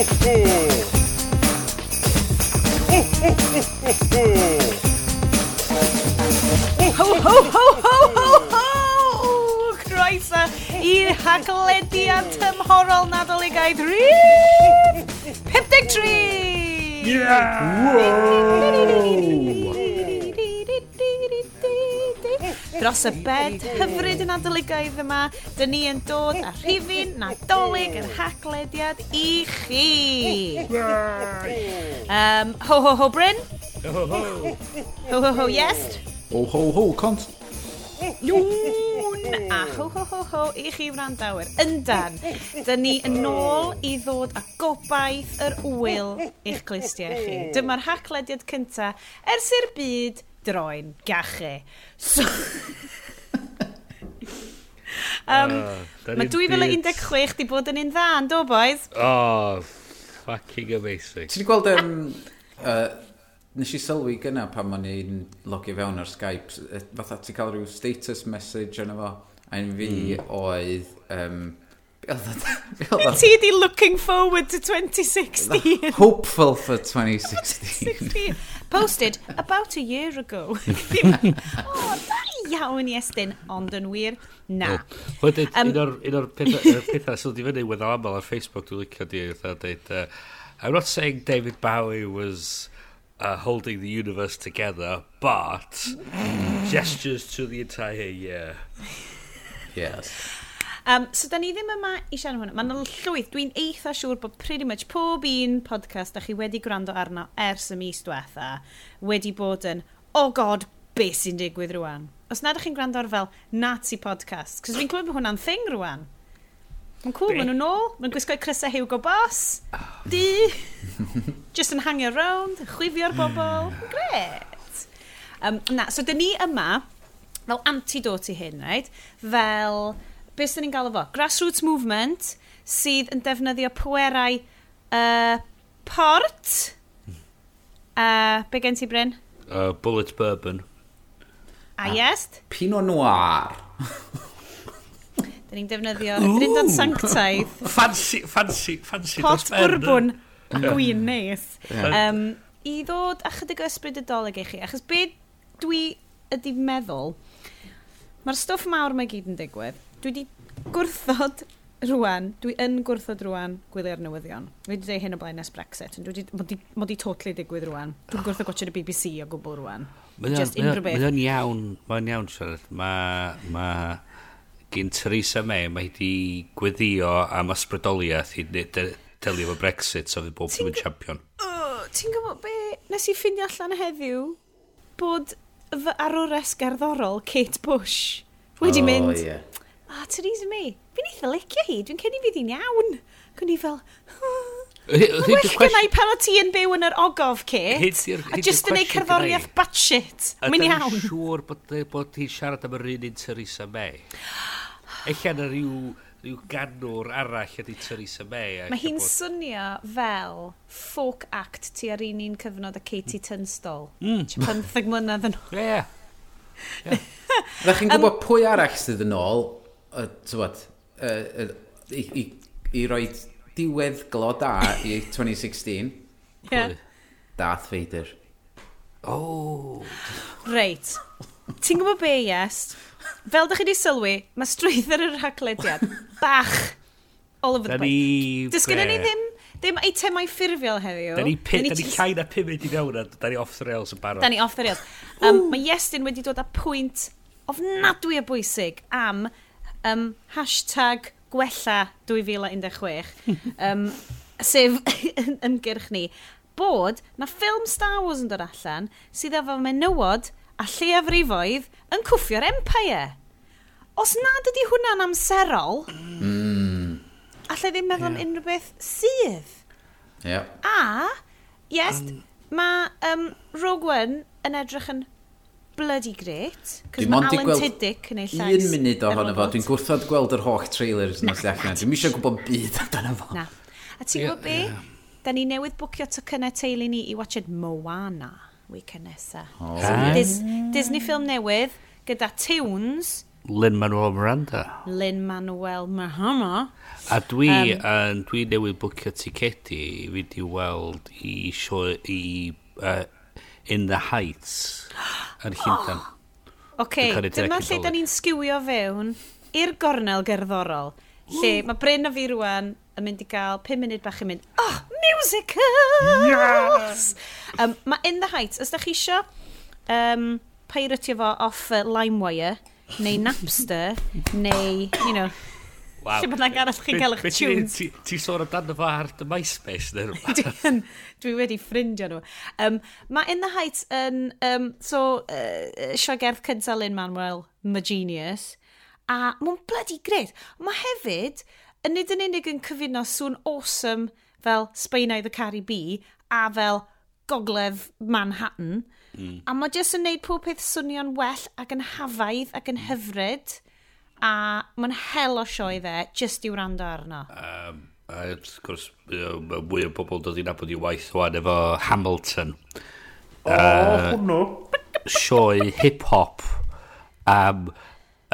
Ho, ho, ho, ho, ho, ho! Croeso i'r haglediad tymhorol nadoligaidd rif! 53! Yeah! Wow! dros y bed hyfryd yn adoligaidd yma. Dy ni yn dod a rhifin nadolig yr haglediad i chi. Um, ho ho ho Bryn. Ho ho ho. Ho ho ho yes. Ho ho ho cont. Iwn! a ho ho ho ho i chi wrandawyr. Yndan, dy ni yn ôl i ddod â gobaith yr wyl i'ch clustiau chi. Dyma'r haclediad cynta ers i'r byd droen, gachu. So... um, uh, mae 2016 di bod yn un dda, yn do, boys? Oh, fucking amazing. Ti wedi gweld... Um, uh, nes i sylwi gyna pan ma'n i'n logio fewn ar Skype, fatha ti cael rhyw status message yna fo, a un fi mm. oedd... Um, Ti di looking forward to 2016. Hopeful for 2016. 2016. posted about a year ago. oh, da iawn i estyn, ond yn wir, na. Oh, no. Dweud, um, un o'r pethau sydd wedi fyny wedi aml ar Facebook dwi'n licio di, a dweud, uh, I'm not saying David Bowie was uh, holding the universe together, but gestures to the entire year. Yes. Um, so, da ni ddim yma i siarad hwnna. Mae'n llwyth. Dwi'n eitha siŵr bod pretty much pob un podcast da chi wedi gwrando arno ers y mis diwetha wedi bod yn, oh god, beth sy'n digwydd rwan. Os nad ydych chi'n gwrando ar fel Nazi podcast, cos fi'n clywed bod hwnna'n thing rwan. Mae'n cool, maen nhw'n ôl, maen gwisgo crysau Hugo Boss, oh. di, just yn hangio round, chwifio'r bobl, gret. Um, na, so dyn ni yma fel antidote i hyn, right? Fel beth sy'n ni'n galw fo? Grassroots movement sydd yn defnyddio pwerau uh, port. Uh, be gen ti, Bryn? Uh, bullet bourbon. A ah, yes? Pinot Noir. Dyn ni'n defnyddio Drindan Sanctaidd. Fancy, fancy, fancy. Pot eh? bourbon. Gwyn neis. Um, I ddod ychydig o ysbryd ydoleg i chi, achos be dwi ydi meddwl, mae'r stwff mawr mae gyd yn digwydd, dwi wedi gwrthod rwan, dwi yn gwrthod rwan gwylio'r newyddion. Dwi wedi dweud hyn o blaen nes Brexit, ond dwi wedi, mo di totally digwydd rwan. Dwi'n gwrthod gwachio'r BBC o gwbl rwan. Just unrhyw beth. Mae'n iawn, mae'n iawn, Charlotte. Mae, ma, gyn Theresa May, mae wedi gweddio am ysbrydoliaeth i delio efo Brexit, so fydd bob yn champion. Oh, Ti'n gwybod be? Nes i ffindio allan heddiw bod fy arwres gerddorol Kate Bush wedi oh, mynd... Yeah a oh, Theresa May, fi'n eitha licio hi, dwi'n cynnig fydd hi'n iawn. Cwn i fel, well gynnau pan o ti yn byw yn yr ogof, Kate, a just yn ei cerddoriaeth batshit, mynd iawn. Ydy'n siŵr bod, bod ti'n siarad am yr un un Theresa May? Ella yna rhyw rhyw ganwr arall ydy Theresa May. Mae hi'n bod... swnio fel folk act tu ar un un cyfnod a Katie mm. Tunstall. Mm. 15 mlynedd yn ôl. Ie. Yeah. yeah. Rydych chi'n gwybod pwy arall sydd yn ôl tywod, uh, uh, i, i, i roi diwedd glo da i 2016. yeah. Darth Vader. Oh! Reit. Ti'n gwybod be, yes? Fel da chi wedi sylwi, mae strwydd ar yr haglediad bach all over the place. Does gen i ddim, ddim eitemau ffurfiol heddiw. Da ni, pi, da ni, ni llai na 5 i fewn a da ni off the rails yn barod. Da ni off the rails. Um, mae Iestyn wedi dod â pwynt ofnadwy o bwysig am um, hashtag gwella 2016, um, sef yn gyrch ni, bod na ffilm Star Wars yn dod allan sydd efo menywod a lleiafrifoedd yn cwffio'r Empire. Os nad ydy hwnna'n amserol, mm. allai ddim meddwl yeah. am unrhyw beth sydd. Yeah. A, yes, mm. um. mae um, Rogue One yn edrych yn bloody great. Cos mae Alan gweld... Tiddick yn ei llais. Un munud ohono fo, dwi'n gwrthod gweld yr holl trailers yn y allan. Dwi'n eisiau gwybod byd amdano fo. Na. A ti'n gwybod be? Da ni newydd bwcio tocynnau teulu ni i watched Moana weekend nesa. Oh. So, Dis Disney ffilm newydd gyda Tunes. Lin-Manuel Miranda. Lin-Manuel Mahama. A dwi, um, uh, dwi newydd bwcio ticedi i fynd i weld i, sio, i uh, in the Heights yn Llyndan. Oh, Oce, okay, dyma lle da ni'n sgiwio fewn i'r gornel gerddorol. Lle mae Bryn a fi rwan yn mynd i gael 5 munud bach yn mynd, oh, musicals! Yes! Um, mae In the Heights, os da chi isio um, peiratio fo off uh, LimeWire, neu Napster, neu, you know, Wow. Lle bynnag arall chi'n cael eich tunes. Ti sôn amdano fo ar dy MySpace neu rhywbeth? Dwi wedi ffrindio nhw. Um, mae In the Heights yn... Um, so, uh, siogerdd cynta Lynn Manuel, my genius. A mae'n bloody great. Mae hefyd, yn nid yn unig yn cyfuno sŵn awesome fel Sbaenaidd the Caribbean a fel gogledd Manhattan. Mm. A mae jyst yn neud pob peth swnio'n well ac yn hafaidd ac yn hyfryd a mae'n hel o sioe fe jyst i wrando arno. Um, a wrth gwrs, mae mwy o bobl dod i nabod i waith o'n efo Hamilton. O, uh, hwnnw. Sioe hip-hop am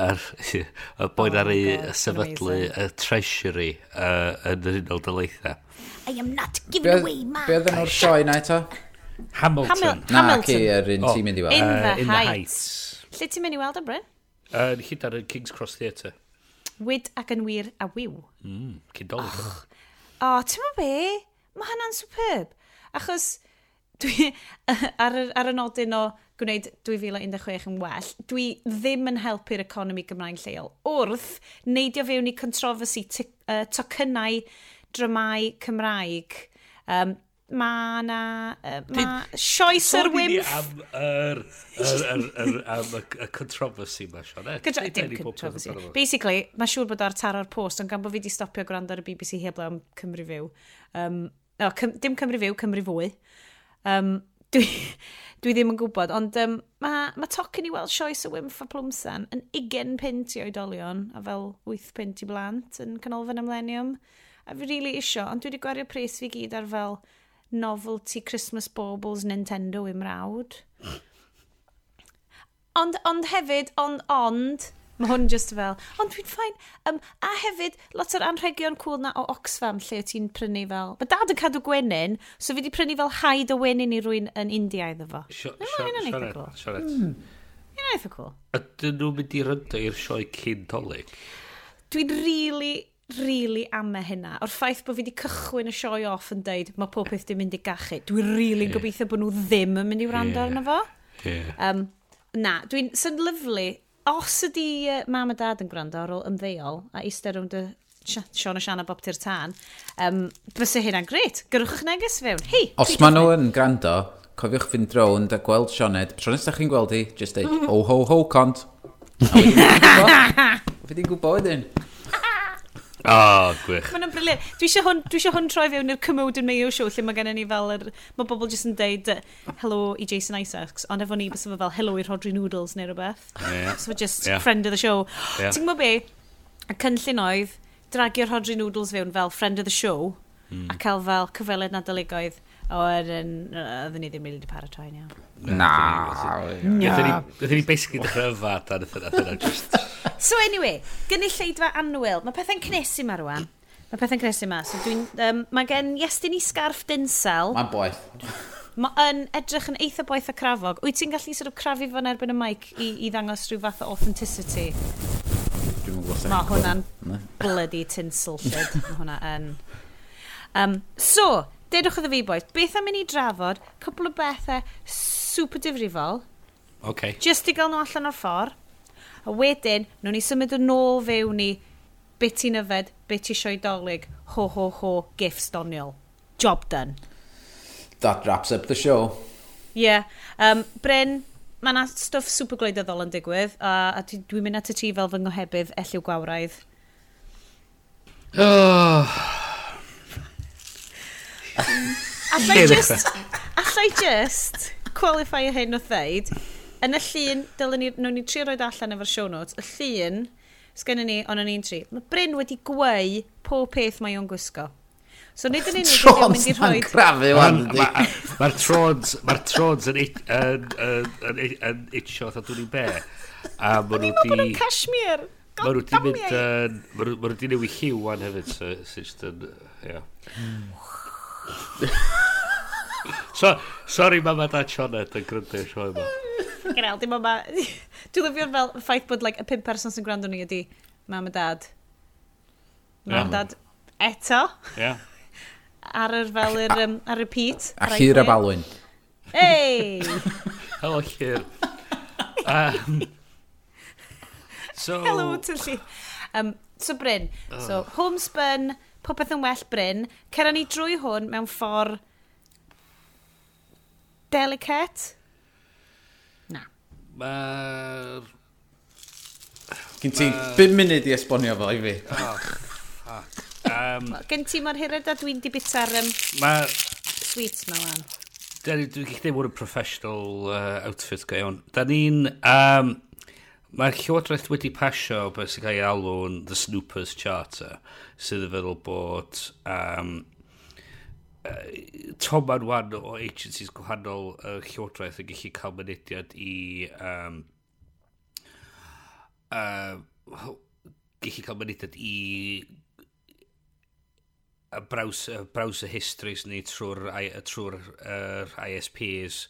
yr, y boen ar ei sefydlu y treasury uh, yn yr unol dyleitha. I am not giving away my... Be oedd yn o'r sioe na eto? Hamilton. Hamil Hamilton. Na, ci, yr un oh, ti'n mynd i weld. In the, uh, in the Heights. heights. Lle ti'n mynd i weld y Bryn? Yn uh, hyd ar y King's Cross Theatre. Wyd ac yn wir a wyw. Mm, Cydolig. Oh, oh ti'n ma be? Mae hynna'n superb. Achos dwi, ar, ar y nodyn o gwneud 2016 yn well, dwi ddim yn helpu'r economi Gymraeg lleol. Wrth neidio fewn i controversy uh, tocynnau dramau Cymraeg um, mae na... Uh, mae sioes yr wymff... am yr... am y controversy yma, Sean. Gydra, dim controversy. Basically, mae siŵr bod ar taro'r post, ond gan bod fi wedi stopio gwrando ar y BBC heblaw am Cymru Fyw. Um, no, Cym, dim Cymru Fyw, Cymru Fwy. Um, dwi, dwi ddim yn gwybod, ond um, mae ma tocyn i weld sioes y wymff a plwmsan yn 20 pint i oedolion, a fel 8 pint i blant yn canolfan ymlenium. A fi rili really isio, ond dwi wedi gwario pres fi gyd ar fel novelty Christmas baubles Nintendo i mrawd. Ond, ond hefyd, ond, ond, Mae hwn just fel, ond dwi'n ffain. Um, a hefyd, lot o'r anrhegion cwl cool na o Oxfam lle ti'n prynu fel... Mae dad yn cadw gwenyn, so fi wedi prynu fel haid o wenyn i rwy'n yn India iddo fo. Siaret, siaret. Mae'n eitha cool. A dyn nhw'n mynd i ryndo i'r sioe cyn dolyg? Dwi'n rili... Really really am ama hynna. O'r ffaith bod fi wedi cychwyn y sioe off yn deud, mae pob peth ddim mynd i gachu. Dwi'n really yeah. gobeithio bod nhw ddim yn mynd i wrando yeah. arno fo. Yeah. Um, na, dwi'n sy'n lyflu. Os ydi uh, mam a dad yn gwrando ar ôl ymddeol a eistedd rhwng dy Sean a Sian a Bob Tyr Tân, um, fysa hynna'n gret. Gyrwch eich neges fewn. Hei, Os maen nhw yn gwrando, cofiwch fynd drownd a gweld Sioned. Tro nes da chi'n gweld hi, just deud, mm. oh ho ho cont. A wedi gwybod, wedi gwybod wedyn. O, oh, gwych. Mae'n briliant. Dwi eisiau hwn, dwi hwn troi fewn i'r Commode and Mayo show, lle mae gennym ni fel yr... Mae bobl jyst yn deud hello i Jason Isaacs, ond efo ni bys efo fel hello i Rodri Noodles neu rhywbeth. Yeah. So just yeah. friend of the show. Yeah. Ti'n gwybod be? Y cynllun oedd dragio Rodri Noodles fewn fel friend of the show, mm. a cael fel cyfweliad nadoligaidd. O, er, oedden ni ddim wedi paratoi iawn. Na. Ydyn ni basically dechrau yfad ar yna. E- e so anyway, gynulleidfa anwyl. Mae pethau'n cnesu ma rwan. Mae pethau'n cnesu ma. So dwi'n... Um, mae gen Iestyn i Scarf dinsel. Mae'n boeth. Mae yn edrych yn eitha boeth a crafog. Wyt ti'n gallu sort of crafu fo'n erbyn y mic i, i ddangos rhyw fath o authenticity? Dwi'n gwybod. Mae hwnna'n bloody tinsel shit. Mae hwnna yn... Um, so, Dedwch iddo fi, boys, beth am mynd i drafod cwpl o bethau super difrifol. Okay. Just i gael nhw allan o'r ffordd. A wedyn, nhw'n ni symud yn ôl fewn i beth ti'n yfed, beth ti eisiau dolyg, ho ho ho, gifts doniol. Job done. That wraps up the show. Yeah. Um, Bryn, mae yna stwff super gwleidyddol yn digwydd, a, a dwi'n mynd at y ti fel fy ngohebydd elliw gwawraidd. Oh. Allai just, allai just qualify hyn o ddeud, yn y llun, dylen ni, nhw'n ni tri roed allan efo'r show notes, y llun, sgynny ni, ond o'n i'n tri, mae Bryn wedi gweu pob peth mae o'n gwisgo. So nid yn unig ydy'n mynd i rhoi... grafu wan. Mae'r trons, mae'r trons yn itio oedd dwi'n be. A maen nhw di... Maen cashmere. Maen nhw di mynd... Maen nhw di newid lliw wan hefyd. So, it's just yn... Yeah so, sorry mama da Sionet yn gryndo i'r sioe yma. Gael, dim mama... Dwi'n lyfio'r fel ffaith bod like, y pum person sy'n gwrando ni ydi mam a dad. Mam a dad eto. Yeah. Ar yr fel yr um, ar repeat. A chyr a balwyn. Ei! Helo chyr. Um, so... Hello to. Um, so Bryn, so oh. homespun, popeth yn well bryn, cera ni drwy hwn mewn ffordd delicate? Na. Mae'r... Gyn ti 5 munud i esbonio fo i fi. Um, Gen ti mor hyred a dwi'n di bita'r um, ma... sweets ma wan. Dwi'n gallu dweud bod yn professional uh, outfit go iawn. Da ni'n... Um, Mae'r Llywodraeth wedi pasio beth sy'n cael ei alw'n The Snoopers Charter, sydd yn feddwl bod um, uh, toman wan o agencies gwahanol y uh, Llywodraeth yn gallu cael mynediad i... Um, uh, gallu cael mynediad i y braws, y braws y histories ni trwy'r trwy uh, ISPs.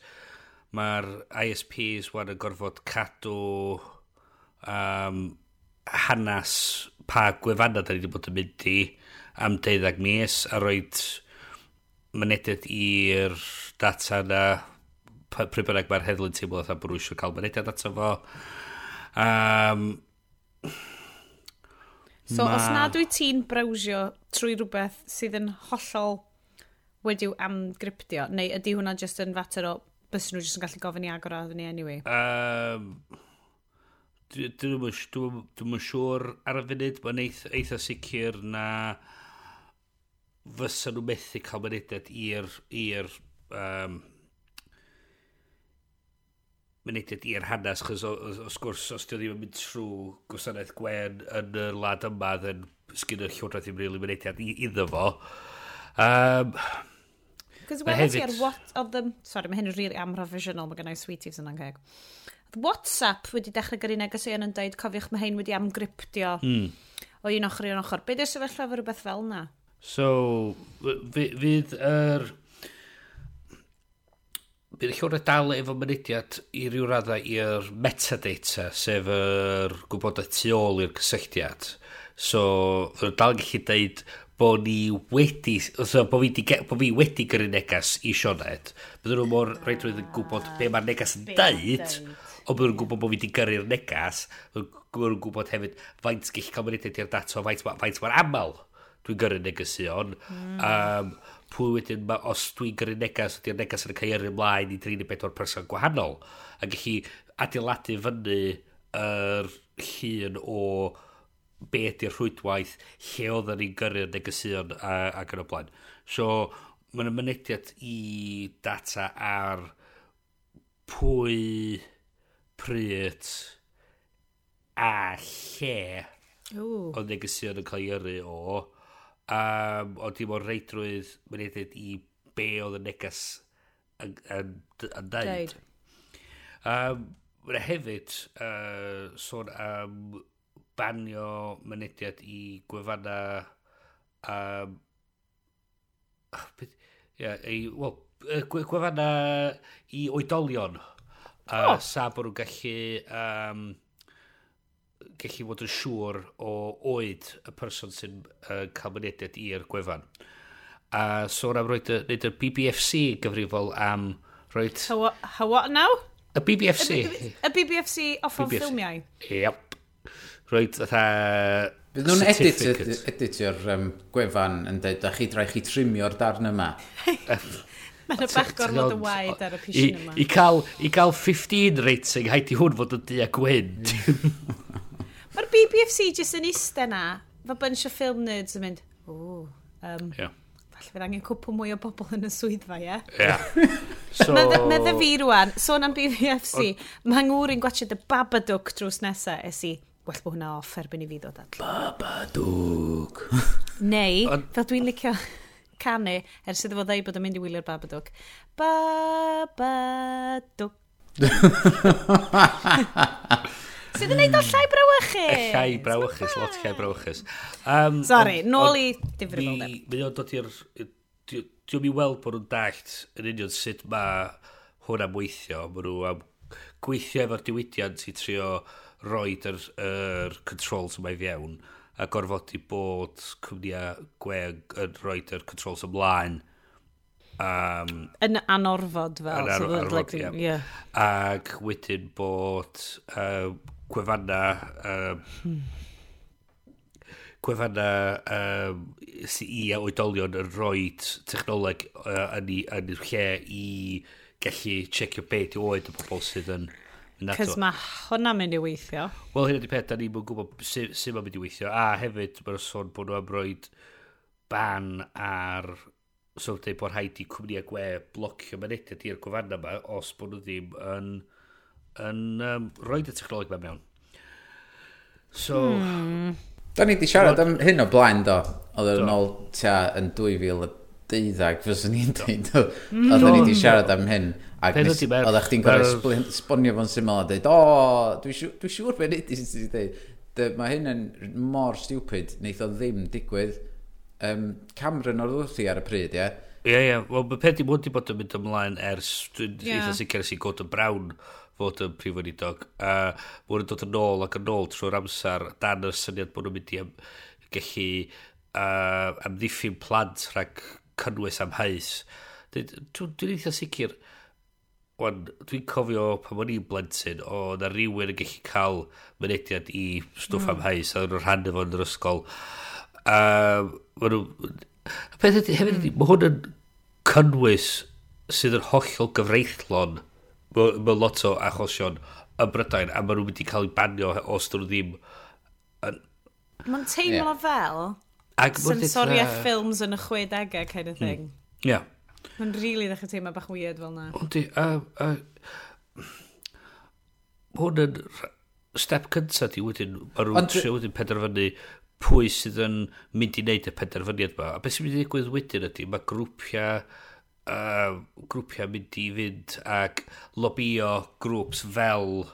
Mae'r ISPs wan yn gorfod cadw um, hanes pa gwefanna da ni wedi bod yn mynd i am deuddeg mis a roed mynediad i'r data na pryd bynnag mae'r heddlu'n teimlo a bod eisiau cael mynediad ato fo. Um, so ma... os nad wyt ti'n brawsio trwy rhywbeth sydd yn hollol wedi'w amgryptio, neu ydy hwnna just yn fater o bys nhw jyst yn gallu gofyn i agor a ni anyway? Um, Dwi'n dwi siŵr ar y funud, mae'n eitha, eitha sicr na fysa nhw methu cael mynediad i'r i'r um, mynediad i'r hanes, chos os gwrs, os dwi ddim yn mynd trwy gwasanaeth Gwen yn y lad yma, then sgyn y llywodraeth i'n rili mynediad iddo fo. Um, Cos wedi hefyd... ar what of them... Sorry, mae hyn yn really am-provisional, mae gennau sweeties yn angheg. WhatsApp wedi dechrau gyrru negeseuon yn dweud cofiwch mae hyn wedi amgryptio mm. o un ochr i un ochr. Be di'r sefyllfa fy rhywbeth fel yna? So, fydd yr... Bydd y llwyr dal efo mynydiad i ryw raddau i'r metadata, sef yr er gwybodaeth tu ôl i'r cysylltiad. So, fydd dal yn gallu dweud bod ni wedi, so, bod fi, bod fi wedi gyrru negas i Sioned, bydden nhw mor reid yn gwybod be mae'r negas yn dweud, ond maen nhw'n gwybod bod fi wedi gyrru'r negas, maen nhw'n gwybod hefyd faint gall cymryd i'r data, faint, faint mae'r aml dwi'n gyrru negesion. Mm. Um, pwy wedyn, os dwi'n gyrru negas, ydy'r negas yn y cael ei ymlaen i 34 person gwahanol. A gallu adeiladu fyny yr llun o be ydy'r rhwydwaith, lle oedden ni'n gyrru'r negesion ac yn y blaen. So, mae'n mynediad i data ar pwy pryd a lle o negesion yn cael ei yrru o. Um, ond dim ond reidrwydd mae'n edrych i be oedd y neges yn, yn, yn dweud. Um, Mae'n hefyd uh, sôn am banio mynediad i gwefanna um, yeah, i, well, gwefanna i oedolion. Uh, oh. Sa bod nhw'n gallu... Um, gallu fod yn siŵr o oed y person sy'n uh, cael mynediad i'r gwefan. A sôn am roed y, y BBFC gyfrifol am roed... How, how what now? Y BBFC. Y BBFC off BBFC. ffilmiau. Yep. Roed fatha... Bydd nhw'n editio'r edit um, gwefan yn dweud, da chi drai chi trimio'r darn yma. Mae'n y bach gormod yn waed ar y pishin yma. I cael, I cael 15 rating, haid i hwn fod yn di a gwyn. Mae'r BBFC jyst yn iste na, fe bunch o film nerds yn mynd, o, um, yeah. falle fydd angen cwpl mwy o bobl yn y swyddfa, ie? Ie. So... Medda fi rwan, sôn am BBFC, mae ngŵr i'n gwachod y Babadook drws nesaf, es i, well bod hwnna off erbyn i fi ddod at. Babadook. Neu, fel dwi'n licio canu ers iddo fo ddeud bod yn mynd i wylio'r Babadook. Babadook. Sydd yn neud o llai brawychus. Llai brawychus, lot llai brawychus. Um, Sorry, on, nôl i difrifoldeb. Mae o'n dod i'r... Dwi'n mi weld bod nhw'n dallt yn union sut mae hwn am weithio. Mae nhw am gweithio efo'r diwydiant i trio roed yr, yr controls yma i fiewn. Uh, a gorfod i bod cwmnïau gweg yn rhoi yr controls ymlaen. Um, yn anorfod fel. Yn an anorfod, so like, ie. Yeah. yeah. Ac wedyn bod uh, gwefanna... Um, hmm. gwefanna um, i a oedolion yn rhoi technoleg uh, yn, i, yn lle i gallu checio beth i oed y pobl sydd yn... Cys mae hwnna'n mynd i weithio. Wel, hyn ydy peth, da ni'n mwyn gwybod sut sy mynd i weithio. A hefyd, mae'n sôn bod nhw am roed ban ar... So, dweud bod rhaid i cwmnïau gwe blocio mynediad i'r gofannau yma os bod nhw ddim yn, yn um, roed y technoleg yma mewn. So... Hmm. Da ni wedi siarad am hyn o blaen, do. Oedd yn ôl tua yn 2012, fyswn i'n dweud. Hmm. Oedd ni wedi siarad am hyn. Ac nes, oedd chdi'n gorau esbonio fo'n syml a dweud, o, dwi'n siŵr beth nid i'n sydd wedi Mae hyn yn mor stupid, wneith o ddim digwydd. Um, Cameron o'r wrthi ar y pryd, ie? Ie, ie. Wel, mae peth i mwyn di bod yn mynd ymlaen ers, dwi'n yeah. eitha sicr sy'n god yn brawn fod yn prif weinidog. A mwyn yn dod yn ôl ac yn ôl trwy'r amser dan y syniad bod nhw'n mynd i am, gallu uh, amddiffyn plant rhag cynnwys am haes. Dwi'n eitha sicr... Wan, dwi'n cofio pan o'n i'n blentyn, o na rhywun yn gallu cael mynediad i stwff mm. am hmm. hais, a nhw'n rhan efo yn yr ysgol. A ma nhw... Peth ydy, hefyd ydy, hmm. mae hwn yn cynnwys sydd yn hollol gyfreithlon mewn lot o achosion y Brydain, a maen nhw'n mynd i cael ei banio os dyn nhw ddim... Yn... Mae'n teimlo yeah. fel sensoriaeth ffilms yn y 60au kind of hmm. thing. Ie. Mm. Yeah. Mae'n rili really ddechrau teimlo bach weird fel na. Ond di, a, a, hwn yn step cyntaf di wedyn, mae nhw'n trio wedyn penderfynu pwy sydd yn mynd i wneud y penderfyniad yma. A beth sy'n mynd i ddigwydd wedyn ydy, mae grwpiau uh, grwpiau mynd i fynd ac lobio grwps fel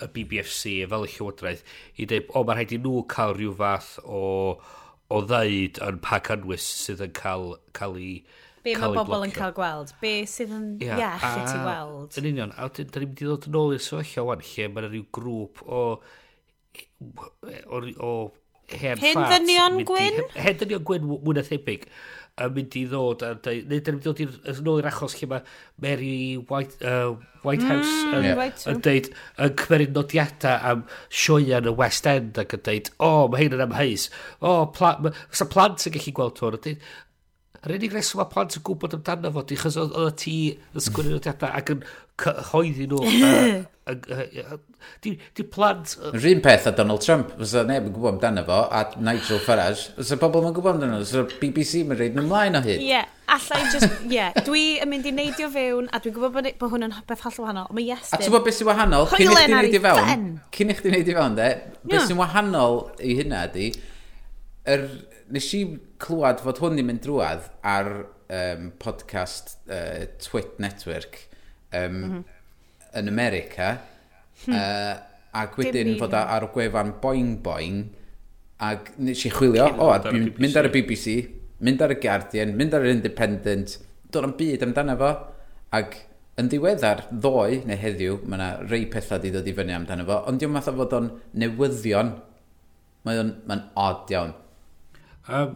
y BBFC, fel y Llywodraeth, i dweud, o, oh, mae'n rhaid i nhw cael rhyw fath o, o ddeud yn pa cynnwys sydd yn cael, cael ei Be mae bobl yn cael gweld? Be sydd yn yeah, iach yeah, i ti weld? Yn union, a da ni'n mynd i ddod yn ôl i'r sefyllfa wan, lle mae yna rhyw grŵp o, o, o hen Hen ddynion gwyn? Hen ddynion gwyn mwy na thebyg a mynd i ddod, neu dyn ni'n dod yn ôl i'r achos lle mae Mary White, uh, Whitehouse mm, yn, yeah. yn deud, yn cymeryd nodiadau am sioia yn y West End ac yn deud, o, oh, mae hyn yn amheus, o, oh, pla, sa plant yn gallu gweld hwn, yn deud, Yr unig reswm mae plant yn gwybod amdano fo, di, chos oedd y ti yn sgwini nodiadau ac yn cyhoeddi nhw. Di plant... Yr un peth a Donald Trump, fysa neb yn gwybod amdano fo, a Nigel Farage, fysa pobl yn gwybod amdano fo, fysa BBC yn reid yn ymlaen o hyn. Ie, yeah, allai just, ie, yeah, dwi yn mynd i neidio fewn, a dwi'n gwybod bod, bod hwn yn beth holl wahanol, mae yes A ti'n gwybod beth sy'n wahanol, cyn i chdi neidio fewn, cyn i chdi neidio fewn, de, beth sy'n wahanol i hynna di, er, nes i clywed fod hwn i mynd drwad ar um, podcast uh, Twit Network um, mm -hmm. yn America uh, ac wedyn fod ar y gwefan Boing Boing ac nes i chwilio o, oh, ar, mynd ar y BBC mynd ar y Guardian, mynd ar yr Independent dod am byd amdano fo ac yn ddiweddar ddoe neu heddiw mae yna rei pethau di dod i fyny amdano fo ond diwm fatha fod o'n newyddion. Mae'n o'n, mae odd iawn. Um,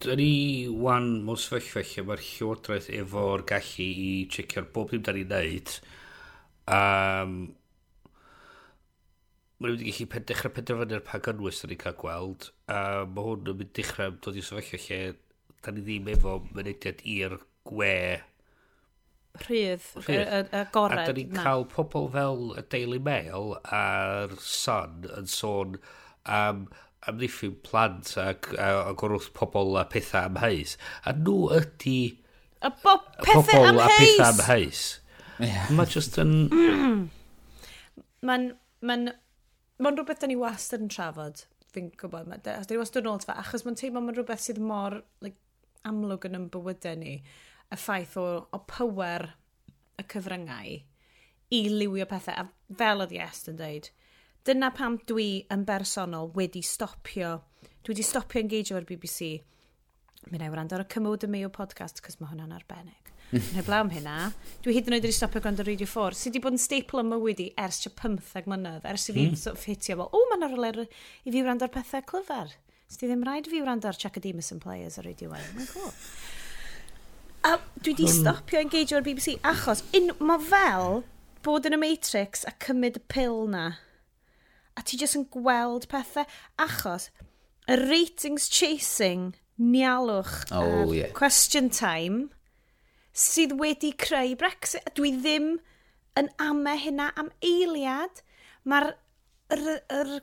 Dyn ni wan mewn sefyllfa lle mae'r llywodraeth efo'r gallu i checio'r bob dim da ni'n neud. Um, Mae'n mynd i gallu pen, dechrau penderfynu'r pa gynnwys da ni'n cael gweld. A mae hwn yn mynd dechrau dod i sefyllfa lle da ni ddim efo mynediad i'r gwe rhydd, y, y, y agored. A da ni'n cael pobl fel y Daily Mail a'r Sun yn sôn am um, amddiffyn plant ac a gwrwth pobl a pethau amheus. A nhw ydy... A bo, pethau am A pethau amheus. Yeah. Mae just yn... Mae'n... Mae'n... ma rhywbeth da ni wastad yn trafod. Fi'n gwybod. Ma, da, da ni wastad yn ôl fa. Achos mae'n teimlo mae'n rhywbeth sydd mor like, amlwg yn ymbywydau ni. Y ffaith o, o power y cyfryngau i liwio pethau. A fel oedd Iest yn dweud, Dyna pam dwi yn bersonol wedi stopio, dwi wedi stopio engage o'r BBC. Mi Mi'n i wrando ar y Cymwyd y Mio podcast, cos mae hwnna'n arbennig. Yn heblaw am hynna, dwi hyd yn oed wedi stopio gwrando Radio 4, sydd wedi bod yn staple ym mywyd i ers tua 15 mlynedd, ers i fi mm. of hitio fel, o, mae'n rhywle i fi wrando ar pethau clyfar. Sdi ddim rhaid fi wrando ar Chuck Chacademus and Players ar Radio 1. Mae'n cool. A dwi wedi hmm. stopio engage o'r BBC achos un, mae fel bod yn y Matrix a cymryd y pil na a ti jyst yn gweld pethau, achos y ratings chasing nialwch oh, yeah. question time sydd wedi creu Brexit. Dwi ddim yn ame hynna am eiliad. Mae'r er, er,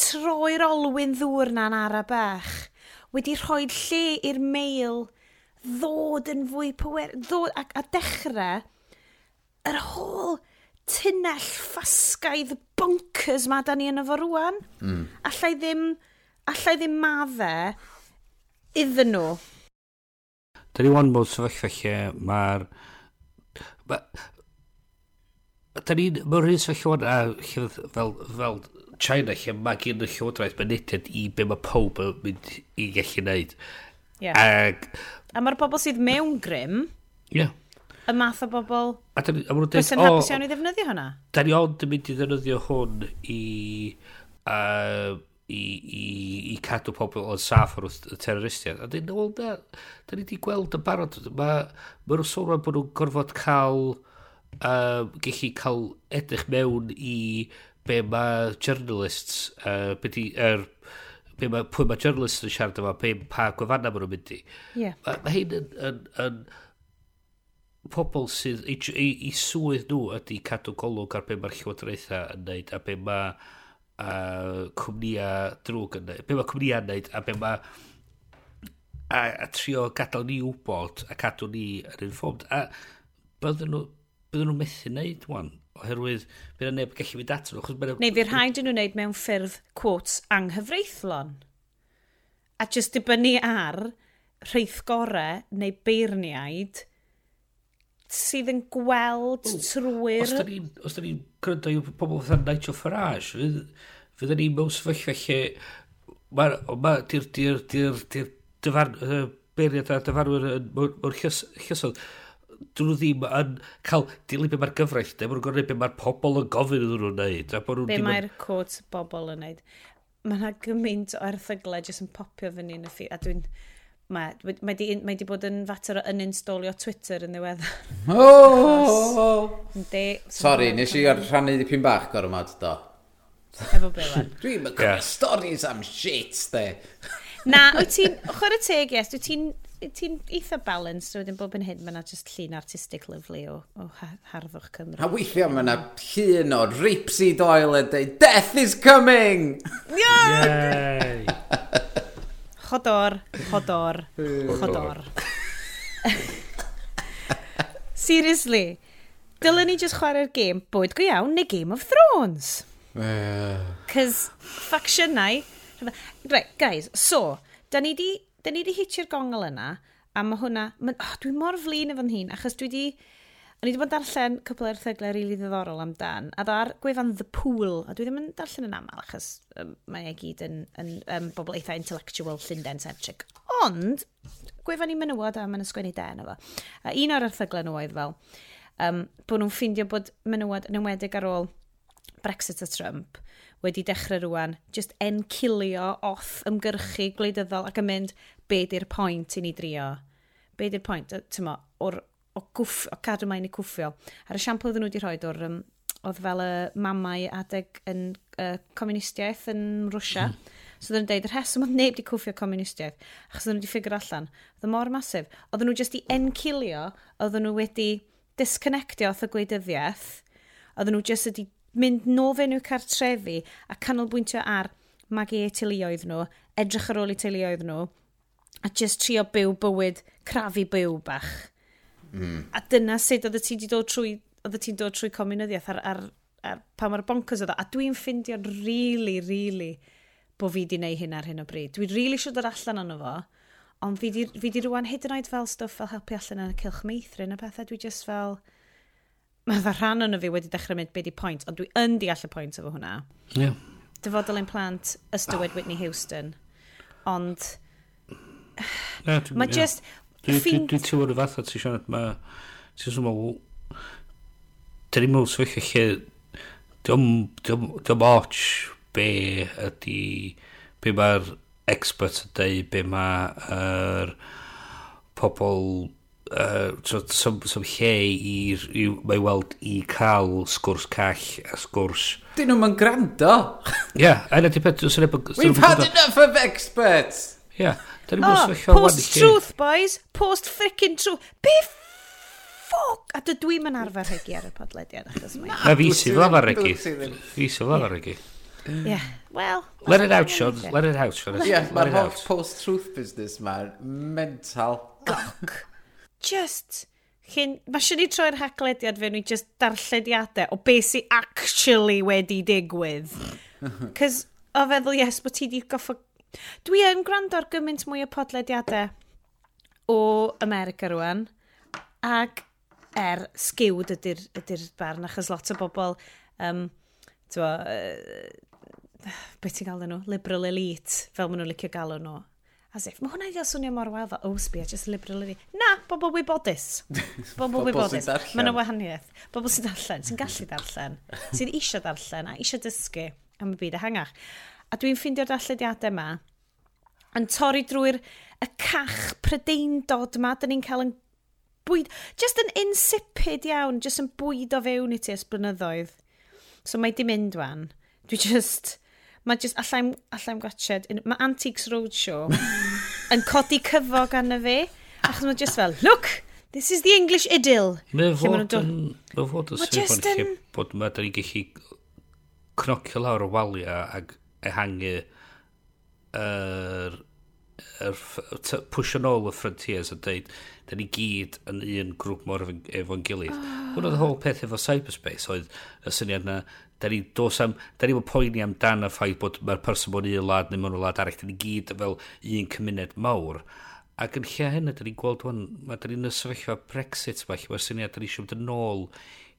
troi'r olwyn ddŵr na'n ara bach wedi rhoi lle i'r meil ddod yn fwy pwer, ddod, a, a dechrau yr holl tunnell ffasgaidd bonkers ma da ni yn efo rwan. Mm. Allai ddim, allai ddim madde iddyn nhw. Da ni wan bod sefyllfa lle mae'r... Ma, da ni, Mae'r un sefyllfa wan a fel, fel China lle mae gen y llywodraeth mynediad i be mae pob yn mynd i gallu wneud. Yeah. Ag, a mae'r bobl sydd mewn grym... Yeah y math o bobl... A dyn nhw'n dweud... Dwi'n hapus iawn i ddefnyddio hwnna? Da ni ond yn mynd i ddefnyddio hwn i... Uh, i, i, i cadw pobl yn saff o'r terroristiaid. A dyn nhw, da, da ni wedi gweld yn barod, mae ma nhw'n sôn bod nhw'n gorfod cael, um, gallu cael edrych mewn i be mae journalists, uh, be di, er, be mae, pwy mae journalists yn siarad yma, be, pa gwefanna maen nhw'n mynd i. Yeah. Mae ma hyn yn, yn, yn, yn pobl sydd i, i, i swydd nhw ydy cadw golwg ar be mae'r llywodraethau yn neud a be mae uh, cwmnia drwg yn neud, be mae cwmnia yn neud a be mae a, a trio gadael ni wybod a cadw ni yn informed a bydden nhw, bydden nhw methu wneud wan oherwydd bydd yna neb gallu mynd atyn nhw. Neu fydd rhaid yn nhw wneud mewn ffyrdd quotes anghyfreithlon. A jyst dibynnu ar rheithgorau neu beirniaid sydd yn gweld trwy'r... Os da ni'n ni, gryndo i pobl fatha Nigel Farage, fydd, fydda ni mewn sefyllfa lle... Mae'r ma, di'r, di'r, di'r, di'r dyfan, uh, beiriad a dyfarwyr mewn llysodd, dyn nhw ddim yn cael dilyn be mae'r gyfraith, neu maen nhw'n gwneud be mae'r pobl yn gofyn iddyn nhw'n neud. Be mae'r yn... bobl yn neud. Mae yna gymaint o erthyglau jyst yn popio fyny yn y ffid, a dwi'n... Dwi mae wedi ma bod yn fater o uninstallio Twitter yn ddiweddar. Oh! De, Sorry, nes i rhannu dipyn bach gormod do. Efo Bewan. Dwi'n mynd yeah. stories am shit, de. Na, wyt ti'n, ochr y teg, yes, wyt ti'n ti'n eitha balanced wedyn bob yn hyn mae yna just llun artistic lyflu o, o harddwch Cymru. A weithio, mae yna llun o Ripsy Doyle yn dweud Death is coming! Yay! Chodor, chodor, chodor. Seriously, dylen ni just chwarae'r gêm bwyd go iawn neu Game of Thrones. Cys factionau... Right, guys, so, da ni di, da ni di hitio'r gongol yna, a mae hwnna... Ma, oh, dwi mor flin efo'n hun, achos dwi di O'n i wedi bod yn darllen cwpl o'r thyglau rili really ddiddorol amdan, a dda ar gwefan The Pool, a dwi ddim yn darllen yn aml, achos um, mae e gyd yn, yn, um, bobl eitha intellectual Llundain-centric. Ond, gwefan i menywod a mae'n ysgwennu den efo. A un o'r erthyglau nhw oedd fel, um, bod nhw'n ffeindio bod menywod yn ymwedig ar ôl Brexit a Trump wedi dechrau rwan, just encilio off ymgyrchu gwleidyddol ac yn mynd, be di'r pwynt i ni drio? Be di'r pwynt, o'r o, gwff, o cadw mae'n i cwffio. A'r y siampl oedden nhw wedi rhoi o'r um, oedd fel y mamau adeg yn uh, comunistiaeth yn Rwysia. Mm. So oedden nhw'n deud, yr heswm oedd neb wedi cwffio comunistiaeth, achos oedden nhw wedi ffigur allan. Oedd y mor masif. Oedden nhw jyst i encilio, oedden nhw wedi disconnectio oedd y gwleidyddiaeth, oedden nhw jyst wedi mynd nofen i'w cartrefi a canolbwyntio ar magu eu teuluoedd nhw, edrych ar ôl eu teuluoedd nhw, a jyst trio byw bywyd, crafu byw bach. Mm. A dyna sut oedd ti wedi dod trwy, oedd ti'n dod trwy comunyddiaeth ar, ar, ar pa mae'r bonkers oedd. A dwi'n ffindio'n really, really bod fi wedi gwneud hyn ar hyn o bryd. Dwi'n really siwr dod allan ono fo, ond fi wedi rwan hyd yn oed fel stwff fel helpu allan yn y cilch meithrin a pethau. Dwi just fel... Mae fe rhan o'n fi wedi dechrau mynd beth i pwynt, ond dwi yn deall y pwynt efo hwnna. Yeah. Dyfodol ein plant, ystywed Whitney Houston. Ond... Yeah, Mae just... Dwi'n teimlo rhyw fath o ti siarad ma... Ti'n sôn Dyn ni'n mewn sefyllfa lle... Diolch ots be ydy... Be mae'r expert yn dweud, be mae'r pobl... Uh, some, some lle i'r... Mae weld i cael sgwrs call a sgwrs... Dyn nhw'n gwrando! Ie, yeah, a yna di peth... We've had enough of experts! Ia. Oh, post-truth, boys. Post-frickin' truth. Be ffoc? A dydw i'n arfer regu ar y podlediad, achos mae... Na fi sydd fel arfer regu. Fi sydd fel arfer regi. Yeah, well... Let it out, Sean. Let it out, Sean. Yeah, mae'r holl post-truth business ma'n mental. Goc. Just... Chyn, mae sy'n ni troi'r haglediad fe nhw just darllediadau o beth sy'n actually wedi digwydd. Cys o feddwl, yes, bod ti wedi goffo Dwi yn gwrando ar gymaint mwy o podlediadau o America rwan, ac er sgiwd ydy'r ydy barn, achos lot o bobl, um, twa, uh, beth ti'n galw nhw, liberal elite, fel maen nhw'n licio galw nhw. As if, mae hwnna i gael swnio mor wel, fel, oh, sbia, just liberal elite. Na, bobl wybodus. Bobl wybodus. Mae yna wahaniaeth. Bobl sy'n darllen, sy'n gallu darllen, sy'n eisiau darllen a eisiau dysgu am y byd ehangach a dwi'n ffeindio'r allydiadau yma, yn torri drwy'r y cach prydeindod yma, dyn ni'n cael yn bwyd, just yn insipid iawn, just yn bwyd o fewn i ti ys blynyddoedd. So mae di mynd wan. Dwi just, mae just, allai'n allai gwachod, mae Antiques Roadshow yn codi cyfog arno fi, achos mae just fel, look, this is the English idyll. Mae fod yn, mae fod yn sefyllfa bod mae da ni'n gallu cnocio lawr o waliau ac ehangu yr er, er, push yn ôl y frontiers a dweud, da ni gyd yn un grŵp mor efo'n gilydd. Ah. Oh. Hwna oedd y whole peth efo cyberspace, oedd y syniad na, da ni dos am, da ni bod poeni amdan y ffaith bod mae'r person bod un lad neu mewn wlad arall, da ni gyd fel un cymuned mawr. Ac yn lle hynny, da ni'n gweld hwn, mae da ni'n y sefyllfa Brexit, mae mae'r syniad da ni eisiau mynd yn ôl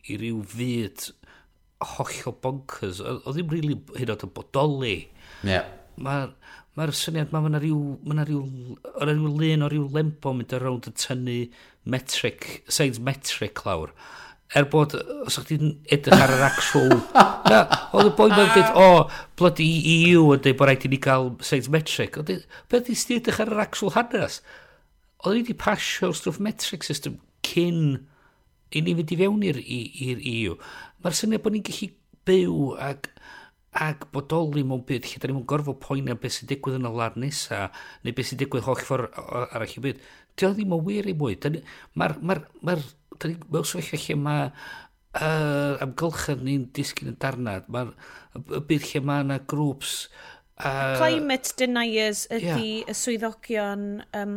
i ryw fyd hollol bonkers. Oedd ddim really hyn oed yn bodoli. Yeah. Mae'r ma syniad ma, mae yna rhyw, ma yna rhyw, o rhyw lun o rhyw lempo mynd around y tynnu metric, sains metric lawr. Er bod, os o'ch ti'n edrych ar yr actual... na, oedd y boi mae'n dweud, o, oh, bloody EU yn dweud bod rhaid i ni gael sains metric. Oedd, beth i ti edrych ar yr actual hanes? Oedd ni wedi pasio'r stwff metric system cyn i ni fynd i fewn i'r EU, mae'r syniad bod ni'n gallu byw ac, ac bodoli mewn byd lle da ni'n gorfod poeni am beth sy'n digwydd yn y lad nesa neu beth sy'n digwydd holl ffordd arall i byd. Di oedd ddim yn wir i mwy. Mae'r... Ma ma da ni mewn sefyllfa lle mae uh, amgylchedd ni'n disgyn yn darnad. Mae'r byd lle mae yna grŵps... Uh, Climate deniers ydy yeah. y swyddogion um,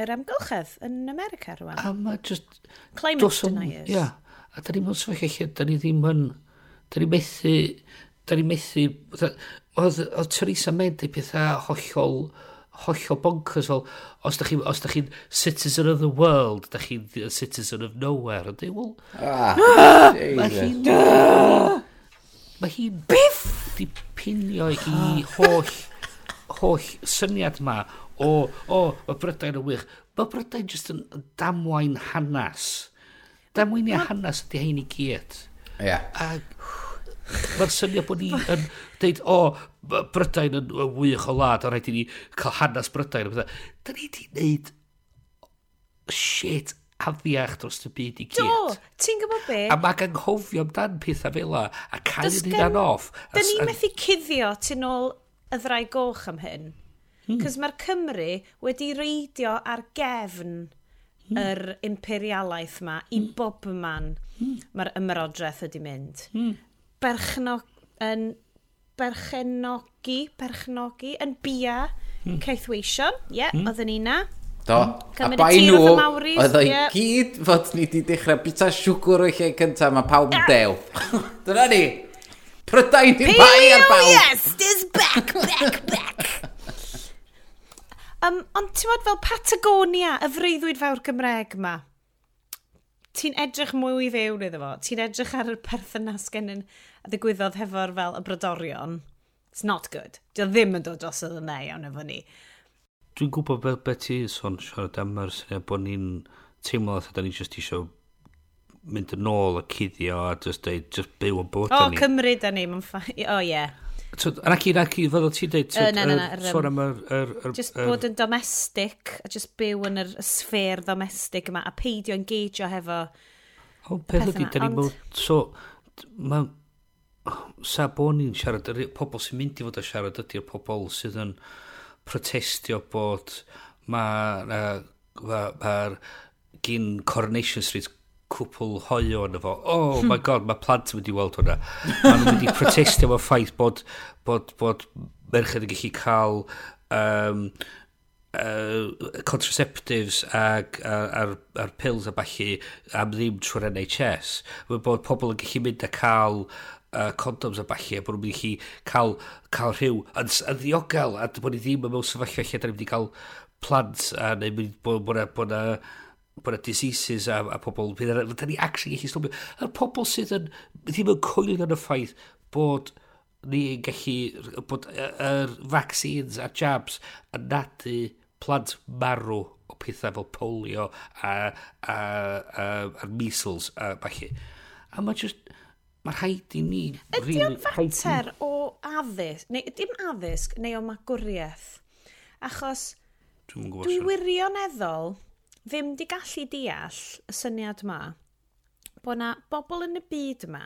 yr amgylchedd yn America rwan. A mae just... Climate dosom, deniers. Ia, yeah. a da ni mewn sefyllfa lle, da ni ddim yn... Da ni methu... Da ni methu... Oedd, oedd Theresa May di pethau hollol hollol bonkers fel os da chi'n chi citizen of the world da chi'n citizen of nowhere a dweud well ah, mae hi'n mae hi'n biff dipinio i holl holl syniad ma o, o, mae Brydain yn wych. Mae Brydain jyst yn damwain hanes. Damwain i hanes ydy hein i gyd. Ie. Yeah. Mae'r syniad bod ni yn dweud, o, oh, Brydain yn wych o lad, o rhaid i ni cael hanes Brydain. Da ni wedi gwneud shit afiach dros y byd i gyd. Do, ti'n gwybod be? A mae anghofio amdan pethau fel a, a cael yn un off. Da ni methu cuddio tu ôl y ddrau goch am hyn. Hmm. Cys mae'r Cymru wedi reidio ar gefn mm. yr imperialaeth yma i mm. bob man hmm. mae'r ymerodraeth wedi mynd. Mm. Berchnog, yn berchenogi, berchenogi, yn bia, mm. ceithweision, ie, yeah, mm. oedden ni na. Do, Cymryd a bai nhw, oedd o'i yeah. gyd fod ni wedi dechrau bita siwgr o'i lle cyntaf, mae pawb yn ah! dew. Dyna ni. Prydain i'n bai ar bawb. POS is back, back, back. Um, ond ti'n modd fel Patagonia, y freuddwyd fawr Gymreg yma, ti'n edrych mwy i fewn iddo fo, ti'n edrych ar y perthynas gen a ddigwyddodd hefo'r fel y brodorion. It's not good. Dio ddim yn dod dros y ddynau iawn efo ni. Dwi'n gwybod beth be ti son siarad am yr syniad bod ni'n teimlo dda da ni just isio mynd yn ôl a cuddio a just, deud, just byw yn bod o, ni. Cymru da ni, mae'n ffa... O, ie. Yeah. Raki, raki, fel o ti'n dweud? Na, na, na. Sôn am yr... Just bod yn domestic, a just byw yn yr sfer domestic yma, a peidio engageio hefo... O, peth ydy, da ni mewn... So, mae... Sa bod ni'n siarad, pobl sy'n mynd i fod a siarad ydy'r pobl sydd yn protestio bod mae'r ma, ma, ma, gyn Coronation Street cwpl hoio yn efo, oh my god, mae plant yn mynd i weld hwnna. Mae nhw'n mynd i protestio efo ffaith bod, bod, bod merched yn gallu cael um, uh, contraceptives ag, ar, ar, ar pills a bachu am ddim trwy'r NHS. Mae bod pobl yn gallu mynd a cael uh, condoms a bachu a bod nhw'n mynd i chi cael, cael rhyw yn, yn ddiogel a bod ni ddim yn mewn sefyllfa lle da ni'n mynd i cael plant a neu bod yna bod y diseases a, a pobl, da ni actually gallu stopio. Y pobl sydd yn, ddim yn coelio yn y ffaith bod ni yn gallu, bod yr vaccines a jabs yn nadu plant marw o pethau fel polio a, a, a, a measles a falle. A mae just, mae'r rhaid i ni... Ydy o'n fater o addysg, neu dim addysg, neu o magwriaeth? Achos dwi wirioneddol ddim di gallu deall y syniad yma bod na bobl yn y byd yma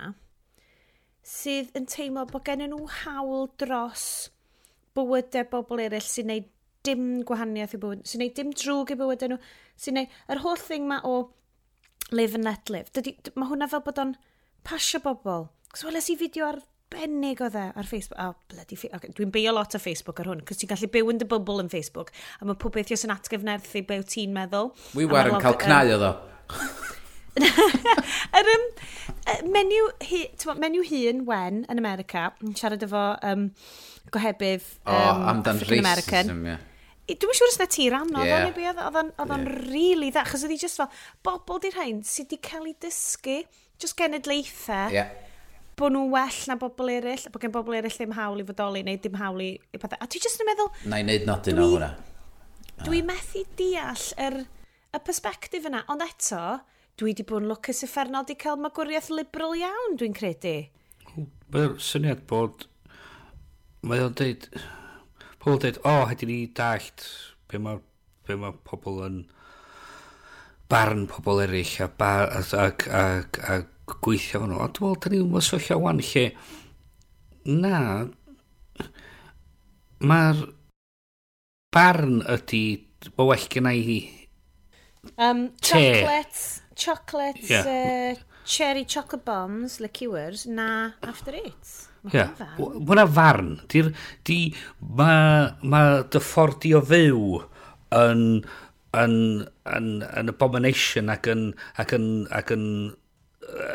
sydd yn teimlo bod gen nhw hawl dros bywydau bobl eraill sy'n neud dim gwahaniaeth i bywyd, sy'n neud dim drwg i bywydau nhw, sy'n neud yr holl thing ma o live and let live. Dydy, mae hwnna fel bod o'n pasio bobl. Cos weles i fideo ar arbennig o dde ar Facebook. Oh, bloody fi. Okay, Dwi'n beio lot o Facebook ar hwn, cos ti'n gallu byw yn dy bubble yn Facebook, a mae pob beth ys yn atgyfnerthu be wyt ti'n meddwl. Wi war yn cael cnau o ddo. Yr um, menyw, hi, menu hun, Wen, yn America, yn siarad efo um, gohebydd um, oh, amdan African-American. Yeah. Dwi'n siŵr os na tir anodd, yeah. oedd o'n yeah. rili dda, chos oedd hi just fel, bobl di'r rhain sydd wedi cael ei dysgu, just genedlaethau, yeah bod nhw'n well na bobl eraill, bod gen bobl eraill ddim hawl i fodoli neu dim hawl i, i pethau. A dwi jyst yn meddwl... Na i wneud nodyn o hwnna. Dwi ah. methu deall yr, y perspektif yna, ond eto, dwi wedi bod yn lwcus uffernol di cael magwriaeth liberal iawn, dwi'n credu. Mae'r syniad bod... Mae o'n deud... Pobl deud, o, oh, hedyn ni dallt be mae be ma pobl yn barn pobl eraill a, bar, ac, ac, ac, ac gweithio hwnnw. nhw. A dwi'n meddwl, da ni'n ddim wan lle, na, mae'r barn ydy, bo well gen i hi. Um, chocolates, chocolates, yeah. uh, cherry chocolate bombs, liqueurs, na after eight. Ie, hwnna farn. Di'r, di, mae ma dy ffordd di o fyw yn, yn, yn, yn abomination ac yn, ac yn, ac yn, ac yn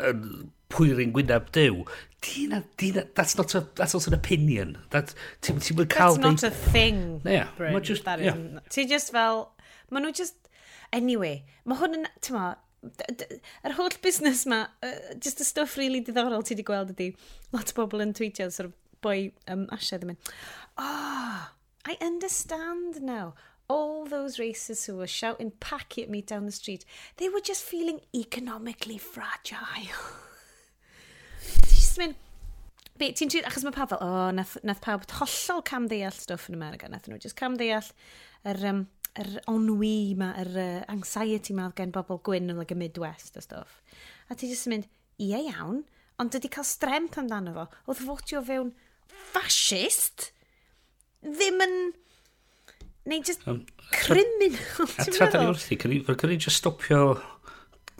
um, pwyrin gwynaf dew, Dina, dina, that's not, a, that's not an opinion. That, ti, ti cael... That's not a thing, yeah, Bryn. Just, that yeah. Ti just fel... Mae nhw just... Anyway, mae hwn yn... Tyma, yr holl busnes ma, uh, just y stuff really diddorol ti wedi gweld ydi, lot o bobl yn tweetio, sort of, boi um, Asha ddim yn, oh, I understand now all those racists who were shouting packy at me down the street, they were just feeling economically fragile. just mynd, be, ti'n trid, achos mae pawb fel, o, oh, nath, nath pawb hollol cam ddeall stuff yn America, nath nhw just cam ddeall yr, um, yr onwi ma, yr uh, anxiety ma gen bobl gwyn yn like, y Midwest a stuff. A ti just yn mynd, ie iawn, ond dydy cael stremp amdano fo, oedd fotio fewn fascist, ddim yn Neu just um, criminal. A tra da ni wrthi, cyn ni just stopio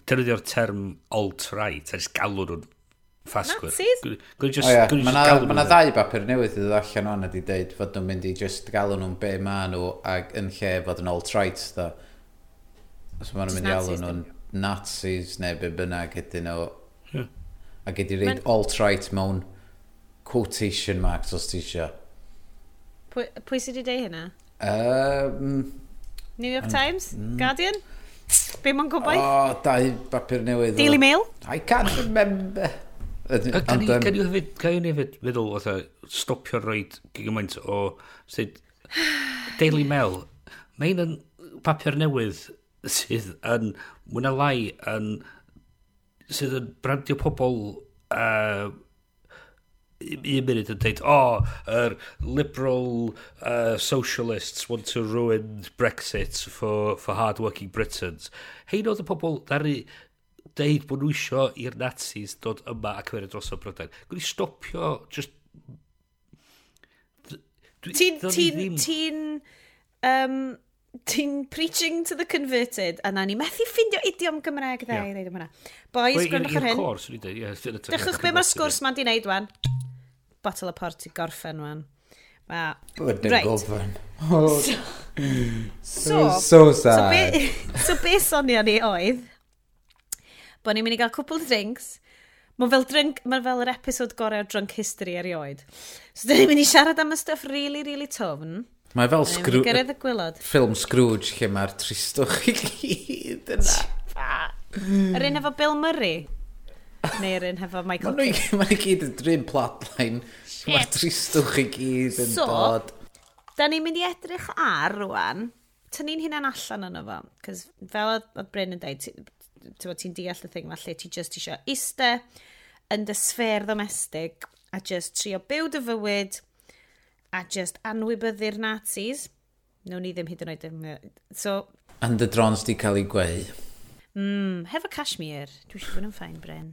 defnyddio'r term alt-right, a just galw nhw'n ffasgwyr. Nazis? Mae yna ddau bapur newydd i ddod allan o'n ydi dweud fod nhw'n mynd i just galw nhw'n be ma nhw ac yn lle fod yn alt-right. Os maen nhw'n mynd i alw nhw'n Nazis neu be bynnag ydyn nhw. Yeah. A gyd i reid alt-right mewn quotation marks os ti eisiau. Pwy, pwy sydd wedi dweud hynna? Um, New York um, Times? Mm. Guardian? Be mae'n gwybod? O, oh, dau bapur newydd. Daily Mail? I can't remember. Gan i hefyd, gan i hefyd feddwl, oedd stopio roi gymaint o sydd Daily Mail. Mae'n yn papur newydd sydd yn, mwy na lai, yn, sydd yn brandio pobl uh, un munud yn dweud, oh, er liberal uh, socialists want to ruin Brexit for, for hard-working Britons. Hein oedd y pobl ddaru deud bod nhw isio i'r Nazis dod yma ac mewn dros o Brydain. Gwyd i stopio, just... Ti'n... Ti'n... Ti'n... Um, Ti'n preaching to the converted, a na ni methu ffindio idiom Gymraeg dda yeah. i ddeud yma. Boys, gwrandwch ar hyn. I'r cwrs, ni'n dweud, ie. Dechrwch be mae'r sgwrs ma'n di wneud wan botol o port i gorffen wan. Ma... Wedyn right. gofyn. So, so, so sad. So be, so be sonio ni oedd, bod ni'n mynd i gael cwpl drinks, Mae fel, drink, ma fel yr episod gorau o Drunk History erioed. So, dyn ni'n mynd i siarad am y stuff really, really tofn. Mae fel sgrw... gyrraedd y gwylod. Ffilm Scrooge lle mae'r tristwch i gyd yna. Yr un efo Bill Murray neu'r un hefo Michael Caine. Mae'n gyd yn drin plotline. Mae'r tristwch i gyd yn so, dod. Da ni'n mynd i edrych ar rwan. Ta ni'n hunan allan yno fo. Cos fel oedd Bryn yn dweud, ti'n ti deall y thing ma lle ti just isio iste yn dy sfer domestig a just trio byw dy fywyd a just anwybyddu'r Nazis. Newn ni ddim hyd yn oed yn... So... And the drones di cael ei gweu. Mm, hefo Cashmere. Dwi eisiau bod yn ffain, Bryn.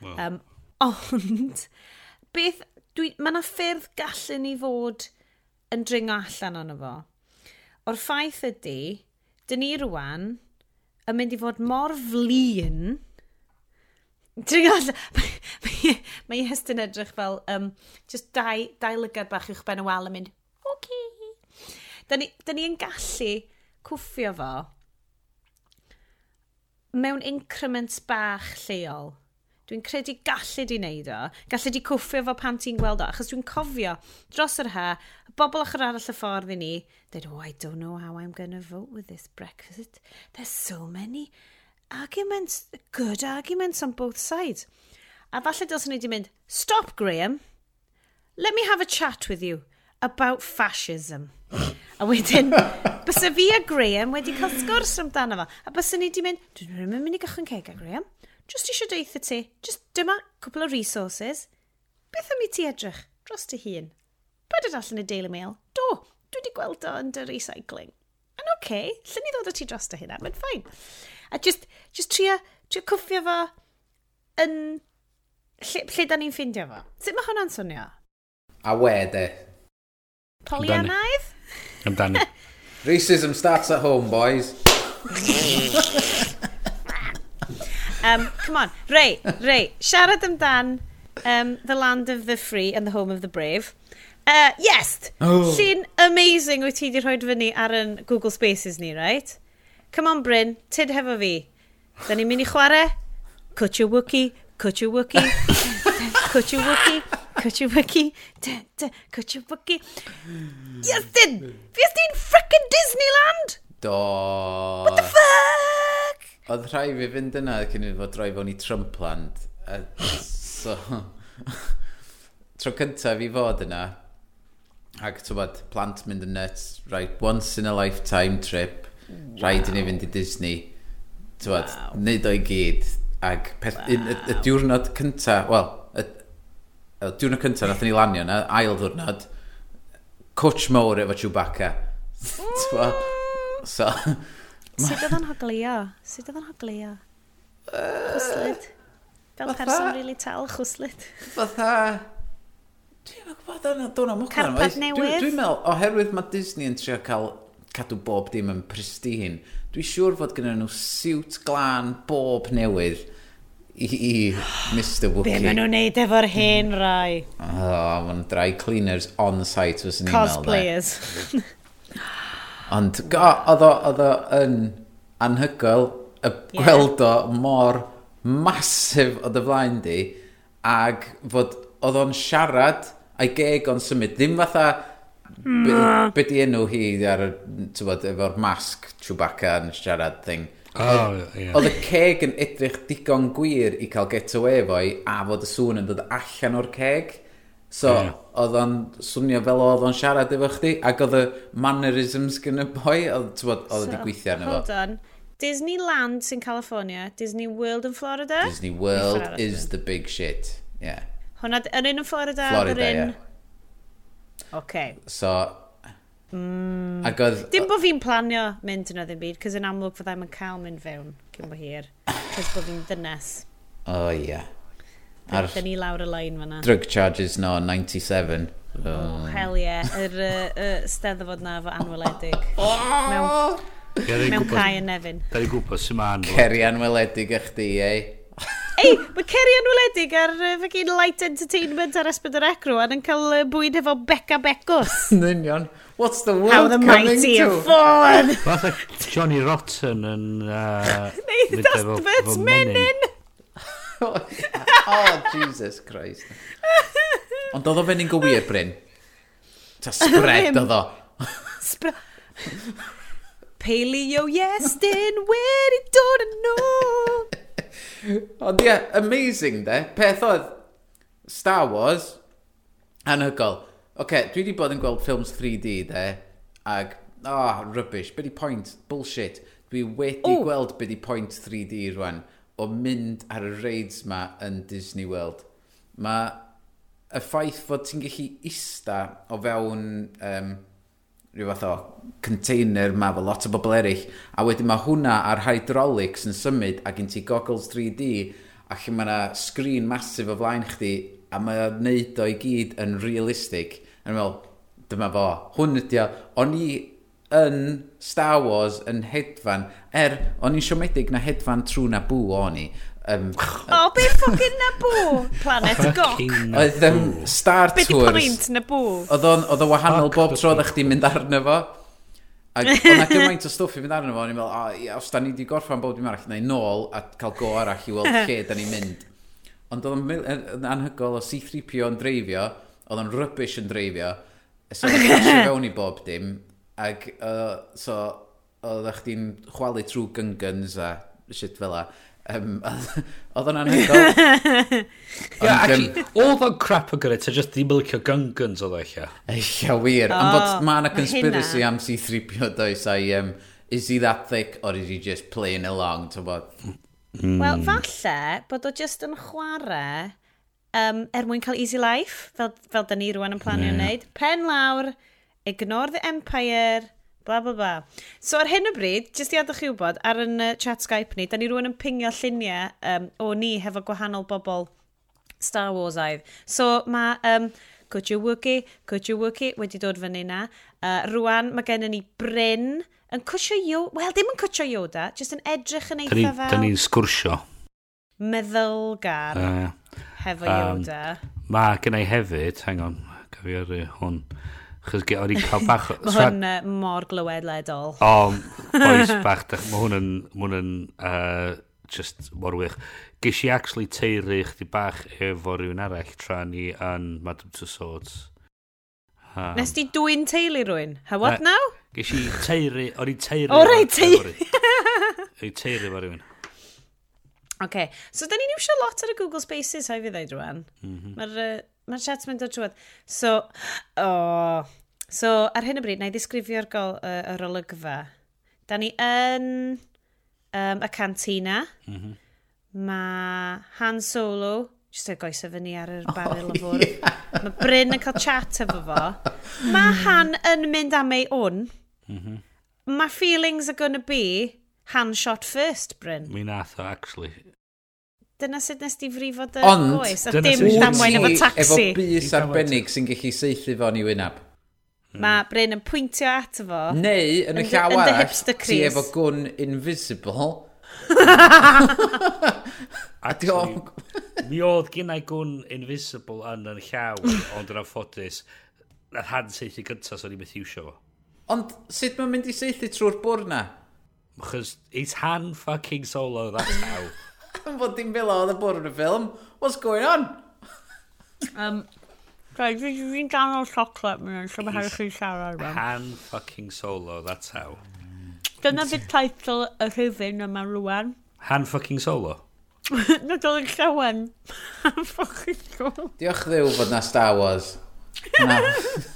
Um, ond, beth, dwi, mae yna ffyrdd gallu ni fod yn dringo allan ond fo. O'r ffaith ydy, dyn ni rwan yn mynd i fod mor flin... Dringo allan... Mae ei hestyn edrych fel um, just dau, dau lygad bach i'ch ben y wal yn mynd, oce. Okay. Dyn ni, dyn ni yn gallu cwffio fo mewn increments bach lleol. Dwi'n credu gallu di wneud o. Gallu di cwffio fo pan ti'n gweld o. Achos dwi'n cofio dros yr ha, bobl ochr arall y ffordd i ni, dweud, oh, I don't know how I'm going to vote with this Brexit. There's so many arguments, good arguments on both sides. A falle dylsyn ni wedi mynd, stop Graham, let me have a chat with you about fascism. a wedyn, bysa fi a Graham wedi cael sgwrs amdano fo. A bysa ni wedi mynd, dwi'n rhywun mynd i gychwyn ceg a Graham. Just eisiau deitha ti, just dyma cwpl o resources. Beth am i ti edrych dros dy hun? Paid allan y Daily Mail. Do, dwi wedi gweld o yn dy recycling. Yn oce, okay, lle ni ddod o ti dros dy hynna, mae'n ffain. A just, just tria, tria cwffio fo yn... Lle, lle da ni'n ffeindio fo? Sut mae hwnna'n swnio? A we, de. Polianaidd? Amdani. Racism starts at home, boys. Um, come on. Rei, rei, siarad amdan um, The Land of the Free and the Home of the Brave. Uh, yes! Oh. Llun amazing wyt ti wedi rhoi fyny ar yn Google Spaces ni, right? Come on, Bryn, tyd hefo fi. Da ni'n mynd i chwarae? your Wookie, cut your Wookie, cut your Wookie, cwtio Wookie, cwtio Wookie. Yes, dyn! Fies di'n frickin' Disneyland! Do! What the fuck? Oedd rhai fi fynd yna cyn i fod droi fewn i Trumpland. A, so, tro cyntaf i fod yna, ac ti'n bod, plant mynd yn nuts, right, once in a lifetime trip, wow. rhaid i ni fynd i Disney. ti'n bod, wow. neud o'i gyd. Ac peth, wow. y, y, y diwrnod cyntaf, wel, y, y diwrnod cyntaf nath ni lanio yna, ail ddiwrnod, coach mowr efo Chewbacca. ti'n bod, so, Sut oedd o'n hoglio? Sut oedd o'n hoglio? Chwslyd. Fel person really tal, chwslyd. Fatha... Dwi'n gwybod dyna dwi'n am ochr. Carpad newydd. Dwi'n meddwl, oherwydd mae Disney yn trio cael cadw bob dim yn pristine, dwi'n siŵr fod gyda nhw siwt glân bob newydd i, i Mr Wookie. Be maen nhw'n neud efo'r hen rai? Oh, maen dry cleaners on-site fes ni'n meddwl. Cosplayers. Ond go, oedd o oedd o yn anhygoel y yeah. gweld o mor masif o dy flaen di ac fod oedd o'n siarad a'i geg o'n symud ddim fatha be, be di enw hi ar y bod efo'r masg Chewbacca yn siarad thing Oh, yeah. Oedd y ceg yn edrych digon gwir i cael get away efo a fod y sŵn yn dod allan o'r ceg. So, yeah. oedd o'n swnio fel oedd o'n siarad efo chdi, ac oedd y mannerisms gen y boi, oedd oedd wedi gweithio arno fo. Hold on. Disneyland sy'n California, Disney World yn Florida. Disney World Florida. is the big shit, yeah. Hwna, yr un yn Florida, Florida yr un... Yeah. Okay. So, Mm. Ac oedd... Dim bod fi'n planio mynd yn oedd yn byd, cos yn amlwg fyddai'n cael mynd fewn cyn bo hir, cos bod fi'n dynes. O, oh, ie. Yeah ar... Dyn ni lawr y lein fyna. Drug charges no, 97. Oh, oh hell yeah. Yr er, uh, steddfod na fo anweledig. Oh! Mewn, mewn cae yn nefyn. Da ni'n gwybod sy'n ma'n... Ceri anweledig eich di, ei. Ei, mae Ceri anweledig ar uh, fy light entertainment ar Esbyd yr Ecrw a'n yn cael uh, bwyd efo Becca Becos. Nynion. What's the world How the mighty to? have fallen. Fath Johnny Rotten yn... Uh, Neith that's menyn. menyn oh, Jesus Christ. Ond oedd o fe'n un gwir, Bryn. Ta spread oedd o. Spra... Paleo Iestyn, wedi dod yn ôl. Ond ie, yeah, amazing de. Peth oedd Star Wars, anhygol. Oce, okay, dwi wedi bod yn gweld ffilms 3D de, ag, oh, rubbish, beth di point, bullshit. Dwi wedi Ooh. gweld beth di point 3D rwan o mynd ar y reids ma yn Disney World. Mae y ffaith fod ti'n gallu ista o fewn um, rhyw fath o container ma fel lot o bobl eraill a wedyn mae hwnna a'r hydraulics yn symud a gen ti goggles 3D a lle mae yna sgrin masif o flaen chdi a mae o'n neud o i gyd yn realistig. Yn meddwl, dyma fo, hwn ydi o. O'n i yn Star Wars yn hedfan, er o'n i'n siomedig na hedfan trwy na bw o'n i. Um, o, be ffogin na bw? Planet Goc. Oedd um, Star Tours. Be di pwynt na bw? Oedd o'n oedd o wahanol bob tro ddech chi'n mynd arno fo. Ac oedd na gymaint o stwff i fynd arno fo, o'n i'n meddwl, o, ia, os da ni wedi gorffan bob dim arall, neu nôl a cael go arall i weld lle da ni'n mynd. Ond oedd o'n anhygol o C-3PO yn dreifio, oedd o'n rubbish yn dreifio, so oedd o'n fewn i bob dim, Ac uh, so, oedd eich di'n chwalu trwy gyngans a shit fel la. Um, oedd o'n anhygoel. yeah, actually, oedd o'n crap o gyrraedd, ta just ddim yn licio gyngans oedd eich. Eich, wir. Am fod mae yna conspiracy am C-3PO does a um, is he that thick or is he just playing along, to bod? Mm. Wel, falle bod o just yn chwarae um, er mwyn cael easy life, fel, fel da ni rwan yn planio yeah. wneud. Pen lawr, ignore the empire, bla bla bla. So ar hyn o bryd, jyst i adech chi wybod, ar yn uh, chat Skype ni, da ni rwan yn pingio lluniau um, o ni hefo gwahanol bobl Star Wars aidd. So mae um, Could You Work It, Could You Work It wedi dod fyny na. Uh, rwan mae gennym ni Bryn yn cwsio Yoda, wel dim yn cwsio Yoda, jyst yn edrych yn eitha ni, fel... Da ni'n sgwrsio. Meddylgar uh, hefo um, Yoda. Mae gennau hefyd, hang on, cyfeirio hwn, Chos ge, o'n i'n cael bach... mae hwn uh, mor glywedledol. O, oes bach. Mae hwn yn... Mae hwn yn uh, just mor wych. Ges i actually teiri chdi bach efo rhywun arall tra ni yn Madame Tussauds. Um, Nes di dwy'n teulu rwy'n? Ha, what na, now? Ges i teiri... O'n i'n teiri... O, rei, teiri! O'n i'n teiri efo rhywun. Oce, okay. so da ni'n iwsio lot ar y Google Spaces, ha'i fi ddeud rwan. Mm -hmm. Mae'r uh, Mae'r chat mynd o trwad. So, oh. So, ar hyn o bryd, na i ddisgrifio'r gol uh, yr olygfa. Da ni yn um, y cantina. Mm -hmm. Mae Han Solo, jyst o'i goesau fyny ar y baril oh, yn fwrdd. Yeah. Mae Bryn yn cael chat efo fo. Mae mm. Han yn mynd am ei wn. Mm -hmm. My feelings are gonna be Han shot first, Bryn. Mi nath o, actually. Dyna sut nes di frifo dy Ond, goes, a dim damwain efo taxi. Efo bus arbennig sy'n gallu seithi fo'n i wynab. Mm. Mae Bryn yn pwyntio at fo. Neu, yn y llaw arall, ti efo gwn invisible. a Actually, mi oedd gynnau gwn invisible yn yn llaw, ond yn anffodus, na'r han seithi gyntaf so'n i'n methu iwsio fo. Ond sut mae'n mynd i seithi trwy'r bwr na? Chos it's han fucking solo, that's how. Yn fod dim fel oedd y bwrdd y ffilm. What's going on? um, Rhaid, fi'n dan o'r chocolate mewn, so mae rhaid chi siarad am. Han fucking solo, that's how. Dyna fydd teitl y rhyfyn yma rwan. Han fucking solo? Na dod yn llawen. Han fucking solo. Diolch ddiw bod na Star Wars. Na.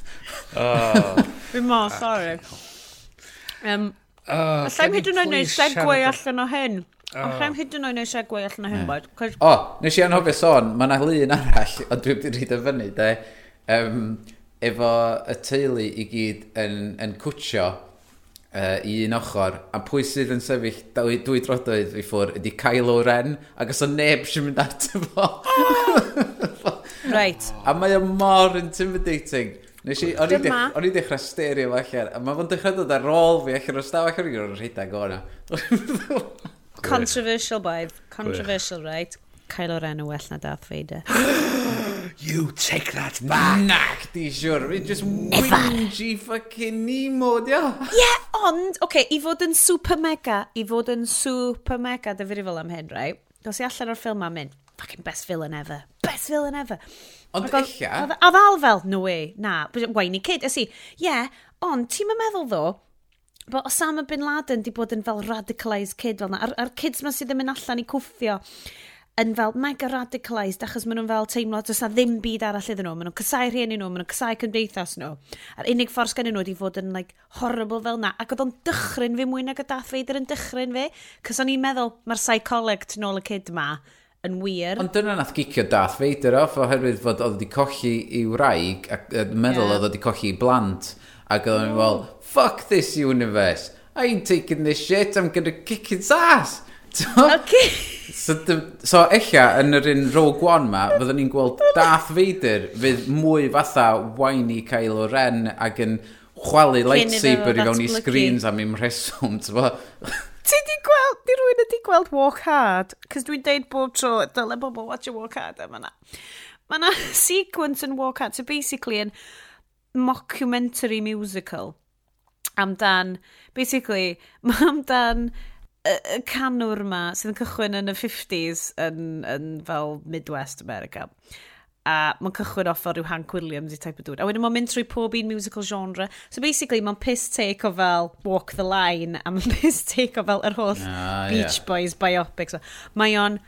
oh. Fi'n mo, sorry. Ah, um, oh, Alla i'm hyd yn oed neud segwe allan o hyn. Oh. Rhaid hyd yn oed eisiau gwell na hyn bod. O, nes i anhofio sôn, mae yna lun arall, ond dwi wedi rhaid y fyny, de. Um, efo y teulu i gyd yn, yn cwtio uh, i un ochr, a pwy sydd yn sefyll dwy, dwy drodoedd i ffwr ydi Kylo Ren, ac os o neb sy'n mynd ato fo. right. A mae o mor intimidating. Nes i, o'n i, dech, i dechrau sterio fo allan, a mae fo'n dechrau dod ar ôl fi allan o'r stafell, o'n i'n rhedeg o'na. Controversial boedd. Controversial, right? Kylo Ren yn well na Darth Vader. you take that back! Nac, di siwr. Fi just whingy fucking Nemo, dio. Yeah, ond, oce, okay, i fod yn super mega, i fod yn super mega, dy fyri fel am hyn, right? Dos i allan o'r ffilm am hyn, fucking best villain ever. Best villain ever. Ond eich A ddal fel, no way, na, whiny kid, ysi. Ie, yeah, ond ti'n meddwl ddo, bod Osama Bin Laden di bod yn fel radicalised kid fel na. A'r, ar kids ma sydd yn mynd allan i cwffio yn fel mega radicalised achos maen nhw'n fel teimlo does na ddim byd arall iddyn nhw. Maen nhw'n cysau rhieni nhw, maen nhw'n cysau cymdeithas nhw. A'r unig ffors gen nhw wedi fod yn like, horrible fel na. Ac oedd o'n dychryn fi mwy nag y dath feidr yn dychryn fi. Cys o'n i'n meddwl mae'r psycholeg tu nôl y kid ma yn wir. Ond dyna nath gicio Darth Vader off oherwydd fod oedd wedi colli i wraig ac yn meddwl yeah. oedd wedi colli i blant. Ac oedd yn fel, fuck this universe. I ain't taking this shit, I'm gonna kick its ass. okay. so, so ella, yn yr un Rogue One ma, fyddwn ni'n gweld Darth Vader fydd mwy fatha whiny Kylo Ren ac yn chwalu lightsaber i fewn i screens am im rheswm, ti'n bo? Ti di gweld, di rwy'n ydi gweld Walk Hard? Cos dwi'n deud bob tro, dyle bobl watch a Walk Hard yma na. Mae na sequence yn Walk Hard, so basically yn... In mockumentary musical amdan, basically, mae amdan y, y canwr yma sydd yn cychwyn yn y 50s yn, yn fel Midwest America. A mae'n cychwyn off o Hank Williams i type o dŵr. A wedyn mae'n mynd trwy pob un musical genre. So basically, mae'n piss take o fel Walk the Line a mae'n piss take o fel yr holl ah, Beach yeah. Boys biopics. Mae o'n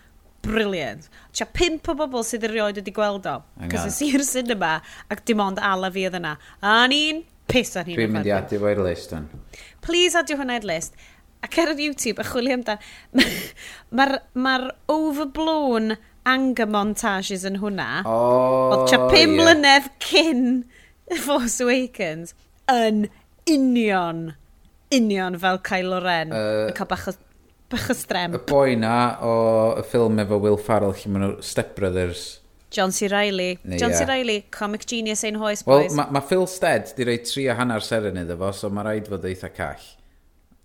briliant. Tia pimp o bobl sydd erioed wedi gweld o. Cos es i'r cinema ac dim ond ala fi oedd yna. A ni'n pus ar hyn. Dwi'n mynd i adio fo'r list yn. Please adio hwnna i'r list. Ac ar yr YouTube, a chwilio amdan, mae'r ma overblown anger montages yn hwnna. Oh, Oedd tia pum yeah. mlynedd cyn Force Awakens yn union, union fel Kylo Ren. Uh, yn cael bach o bach o strem. Y boi na o y ffilm efo Will Farrell lle maen nhw Step Brothers. John C. Reilly. Neu, John yeah. C. Reilly, comic genius ein hoes, boys. Mae ma Phil Stead di rei tri a hanner seren iddo fo, so mae rhaid fod eitha call.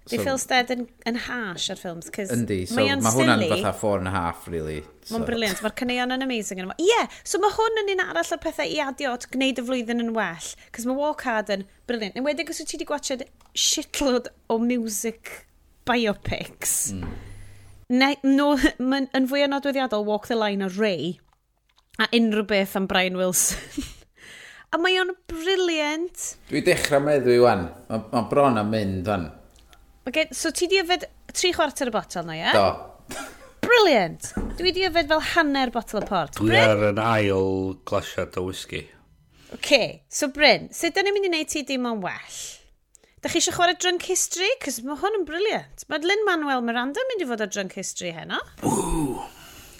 Di so, Phil Stead yn, yn hash ar ffilms, cys Yndi, so mae ma hwnna'n fatha four and a half, really. So. Mae'n briliant, mae'r caneuon yn amazing yn yma. Ie, yeah, so mae hwn yn un arall o'r pethau i adio at gwneud y flwyddyn yn well, cys mae Walk Hard yn briliant. Yn wedi os wyt ti wedi gwachod shitload o music biopics, mm. ne, no, mae'n yn fwy yn adweddiadol Walk the Line o Ray a unrhyw beth am Brian Wilson. a mae o'n briliant. Dwi dechrau meddwl i wan. Mae ma bron am mynd wan. Okay, so ti di yfed tri chwarter y botol na, ie? Do. Brilliant! Dwi di yfed fel hanner botol o port. Dwi ar yn ail glasiad o whisky. OK, so Bryn, sut so, dyn ni'n mynd i wneud ti dim ond well? Da chi eisiau chwarae Drunk History? Cos mae hwn yn briliant. Mae Lynn Manuel Miranda mynd i fod o Drunk History heno. Ww!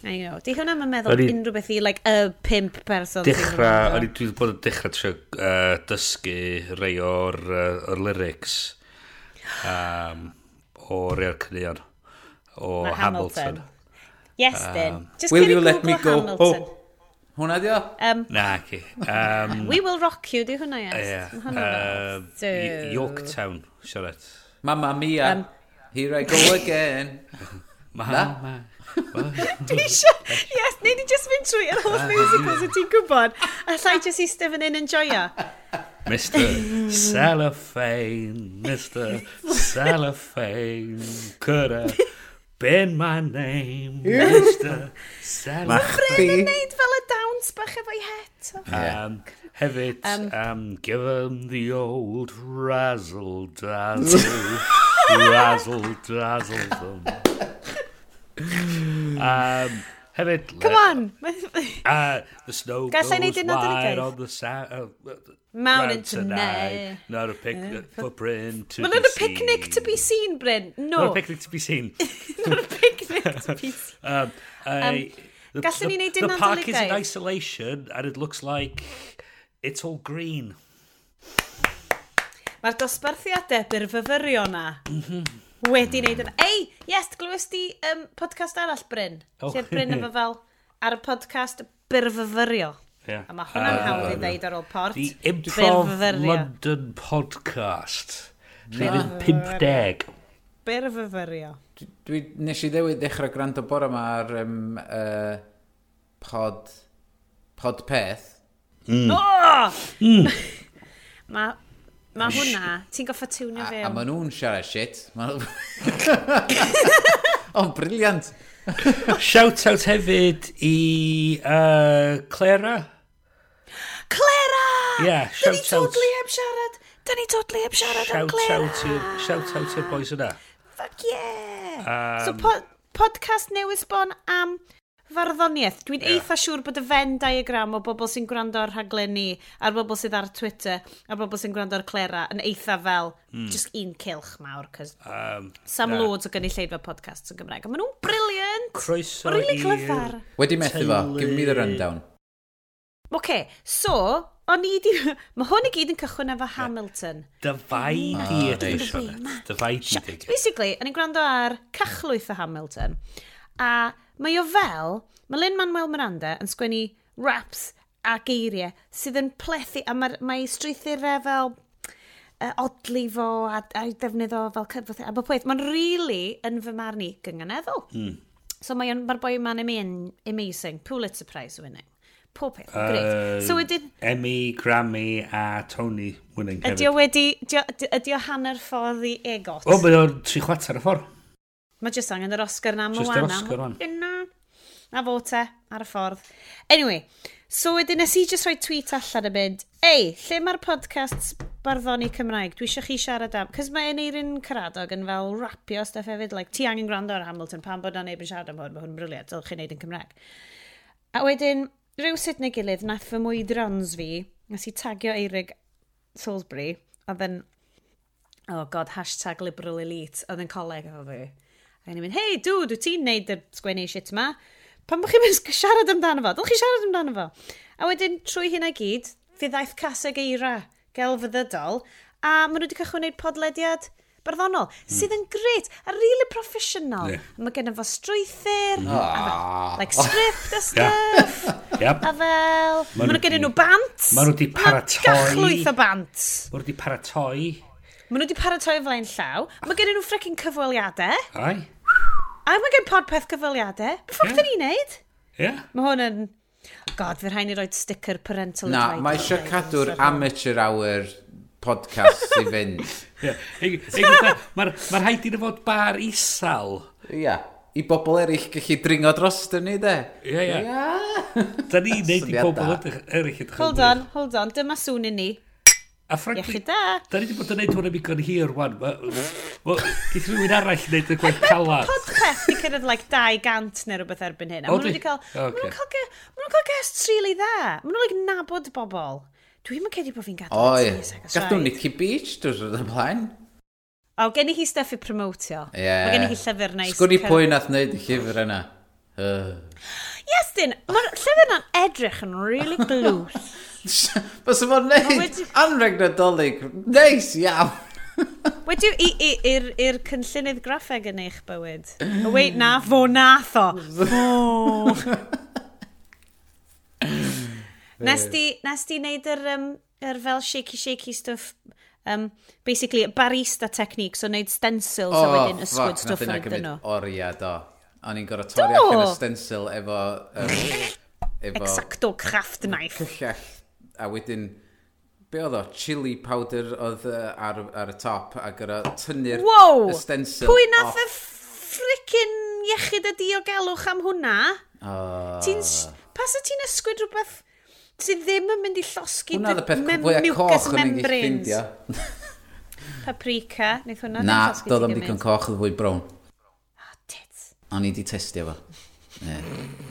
I know. Di hwnna mae'n meddwl Oni... unrhyw beth i, like, y pimp person. Dechrau, o'n i dwi wedi bod yn dechrau trio uh, dysgu rei o'r, uh, or lyrics um, o rei o'r cynnion o Hamilton. Hamilton. Yes, um, then. Just Will you let me go? Oh. Hamilton. Oh. Hwna di o? Um, Na, ci. Um, We Will Rock You di hwnna, yes. Yeah. Uh, so... Yorktown, siarad. Mamma Mia, um, here I go again. Mamma. Dwi eisiau, yes, neu di just fynd trwy yr holl musicals y ah. ti'n gwybod, a llai just i Stephen yn enjoyo. Mr. Cellophane, Mr. Cellophane, could I... Ben my name, Mr. Salad. Ma'ch bi. Mae'n gwneud fel y dawns bach efo'i het. Um, hefyd, um, um, give him the old razzle dazzle. razzle dazzle them. Um, Hefyd... Come on! uh, the snow Gallai goes wide on the sand... Uh, Mountain tonight, not a picnic uh, for Bryn to Mae'n a picnic to be seen, Bryn. No. Not a picnic to be seen. not a picnic to be seen. um, I, um, the, Gallwn ni wneud un The park is in isolation and it looks like it's all green. Mae'r dosbarthiadau byr fyfyrio na. Mm -hmm wedi wneud yna. Ei, yes, glywys di um, podcast arall Bryn. Oh. Lle Bryn efo fel ar y podcast Byrfyfyrio. Yeah. A mae hwnna'n uh, hawdd i ddeud ar ôl port. The Improv London Podcast. Rhaid 50. Byrfyfyrio. Dwi, nes i ddewyd dechrau gwrando bore yma ar um, uh, pod, pod peth. Mm. Oh! Mm. mae Mae hwnna, ti'n goffa tiwnio fe. A, a maen nhw'n siarad shit. Ond briliant. Shout out hefyd i uh, Clara. Clara! Yeah, shout out. Ni totally heb siarad. Da ni totally heb siarad am Clara. Shout out i'r boys yna. Fuck yeah. Um, so po podcast newydd sbon am farddoniaeth. Dwi'n yeah. eitha siŵr bod y Venn diagram o bobl sy'n gwrando ar rhaglen ni, a'r bobl sydd ar Twitter, a'r bobl sy'n gwrando ar Clera, yn eitha fel mm. just un cilch mawr, cos um, Sam yeah. Loads o gynulleidfa podcasts yn Gymraeg. A maen nhw'n briliant! Croeso Mae'n really clyfar. Wedi methu fo, give me the rundown. Oce, okay, so, o'n i di... Mae hwn i gyd yn cychwyn efo Hamilton. Dyfai di ydy, Sionet. Dyfai di. Basically, o'n i'n gwrando ar cachlwyth o Hamilton, a Mae o fel, mae Lin-Manuel Miranda yn sgwennu raps a geiriau sydd yn plethu, a mae, mae strwythurau fel uh, odli fo a, a defnydd o fel cyfwth e, a bod peth. Mae'n really yn fy marn i gynghaneddol. Mm. So mae'r mae boi ma'n amazing, Pulitzer Prize winning. Pob peth, uh, great. So wedyn... Emmy, Grammy a Tony winning hefyd. Ydy o wedi... Ydy o hanner ffordd i egot. O, mae o'n tri chwater y ffordd. Mae jyst angen yr Oscar na Moana. Just yr Oscar, wan. Yna na fo te, ar y ffordd. Anyway, so wedyn nes i just rhoi tweet allan y mynd, ei, lle mae'r podcast barddoni Cymraeg, dwi eisiau chi siarad am, Cys mae Eneirin Caradog yn fel rapio stuff hefyd, like, ti angen gwrando ar Hamilton, pan bod na neb yn siarad am hwn, mae hwn yn briliant, dylch chi wneud yn Cymraeg. A wedyn, rhyw sut neu gilydd, nath fy mwydrons fi, nes i tagio Eirig Salisbury, oedd yn, oh god, hashtag liberal elite, oedd yn coleg efo fi. A ni'n mynd, hei, dw, dwi ti'n neud y sgwennu shit yma? pan bych chi'n mynd siarad amdano fo, ddylch chi siarad amdano fo. A wedyn trwy hynna gyd, fe ddaeth caseg eira gelfyddydol, a maen nhw wedi cychwyn wneud podlediad barddonol, mm. sydd yn gret, a really professional. Yeah. Mae gen fo strwythyr, mm. a ah. fel, like script a stuff, yep. a fel, maen nhw gen nhw bant. Maen nhw wedi paratoi. Gachlwyth o bant. Maen nhw wedi paratoi. Maen nhw wedi paratoi o flaen llaw. Mae gen nhw ffricin cyfweliadau. Ai. A mae gen podpeth cyfaliadau. Be ffwrdd yeah. ni'n neud? Ie. Yeah. Mae hwn yn... God, fydd rhaid ni roed sticker parental Na, advice. mae eisiau cadw'r amateur hour podcast i fynd. yeah. Mae'r ma rhaid i'n fod bar isal. Ia. Yeah. I bobl eraill gallu dringo dros dyn ni, de? Ie, ie. Da ni'n neud i bobl eraill. Hold on, hold on. Dyma sŵn i ni. A frankly, da. Da ni wedi bod yn neud hwn am igon hir, wan. Geith rhywun arall wneud y gwaith calad. Mae'r podcast wedi cyrraedd like 200 neu rhywbeth erbyn hyn. Maen nhw wedi cael... Okay. Maen nhw'n cael guests really dda. Maen nhw'n like, nabod bobl. Dwi'n mynd cedi bod fi'n gadw. Oi, gadw Nicky Beach, dwi'n rhaid blaen. O, gen i hi stuff i promotio. Ie. Mae gen i hi llyfr neis. Sgwni pwy nath wneud y llyfr yna. Uh. Yes, Dyn, mae'r llyfr yna'n edrych yn really glwth. Bys yma'n neud anreg nadolig. Neis iawn. Wedi i'r cynllunydd graffeg yn eich bywyd? O wait na, fo nath o. Fo. Nes di, nes di yr, um, yr fel shaky shaky stuff um, basically barista technique, so wneud stencils oh, a wedyn ysgwyd stwff yn ydyn nhw. Oriad o. O'n i'n gorau torri allan y stencil efo... Um, efo... Exacto craft knife. Cyllell a wedyn, be oedd o, chili powder oedd uh, ar, ar y top a gyda tynnu'r wow! y stencil Pwy nath y fricin iechyd y diogelwch am hwnna? oh. Ti'n... Pas y ti'n ysgwyd rhywbeth sydd ddim yn mynd i llosgi Hwna oedd y peth fwy coch yn ei ffeindio. Paprika, wnaeth hwnna Na, doedd am ddigon coch oedd fwy brown. Ah, tits. O'n i di testio fo. Ne.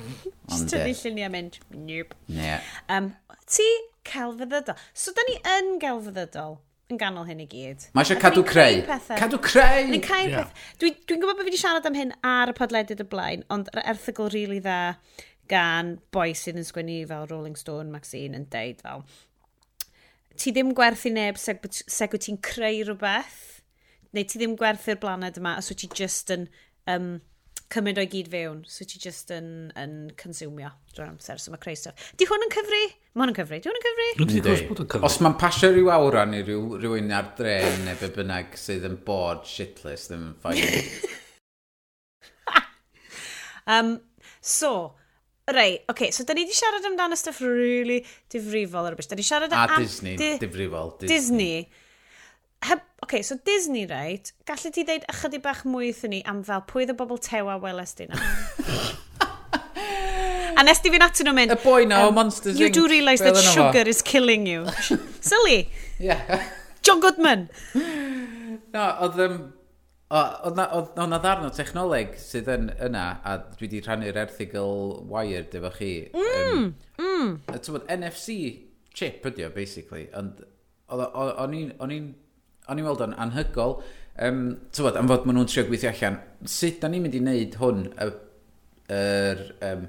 Just tynnu ei lluniau mynd. Nope. Ne. Um, ti celfyddydol. So, da ni yn gelfyddydol yn ganol hyn i gyd. Mae eisiau cadw creu. Cadw creu! Ni'n cael yeah. peth. Dwi'n dwi, gwybod bod fi wedi siarad am hyn ar y podledydd y blaen, ond yr erthigol rili really dda gan boi sydd yn sgwennu fel Rolling Stone magazine yn deud fel ti ddim gwerthu neb seg, seg wyt ti'n creu rhywbeth, neu ti ddim gwerthu'r blaned yma, os wyt ti just yn um, cymryd o'i gyd fewn, so ti just yn, yn consumio drwy'r amser, so mae creu stuff. Di hwn yn cyfri? Mae hwn yn cyfri, di hwn yn cyfri? Ydy, gwrs bod yn cyfri. Os mae'n pasio rhyw awra i rhyw, rhywun ar dren neu be bynnag sydd yn bod shitless, ddim yn ffaith. um, so, rei, oce, okay, so da ni wedi siarad amdano stuff really difrifol ar y bys. Da ni siarad am... A Disney, di... difrifol. Disney. Disney heb, okay, so Disney, right, gallu ti ddeud ychydig bach mwy wrthyn ni am fel pwy oedd y bobl tewa welest di na? a nes di fi'n atyn nhw'n mynd... Y boi na um, o Monsters You Inc. do realise that sugar is killing you. Silly. yeah. John Goodman. No, oedd... Um, Oedd na ddarn o technoleg sydd yn yna, a dwi wedi rhannu'r erthigol wired efo chi. Mm, um, mm. NFC chip ydi o, basically. Ond o'n i'n o'n i'n weld o'n anhygol, um, tywod, am fod maen nhw'n trio gweithio allan, sut da ni'n mynd i wneud hwn, y, yr, um,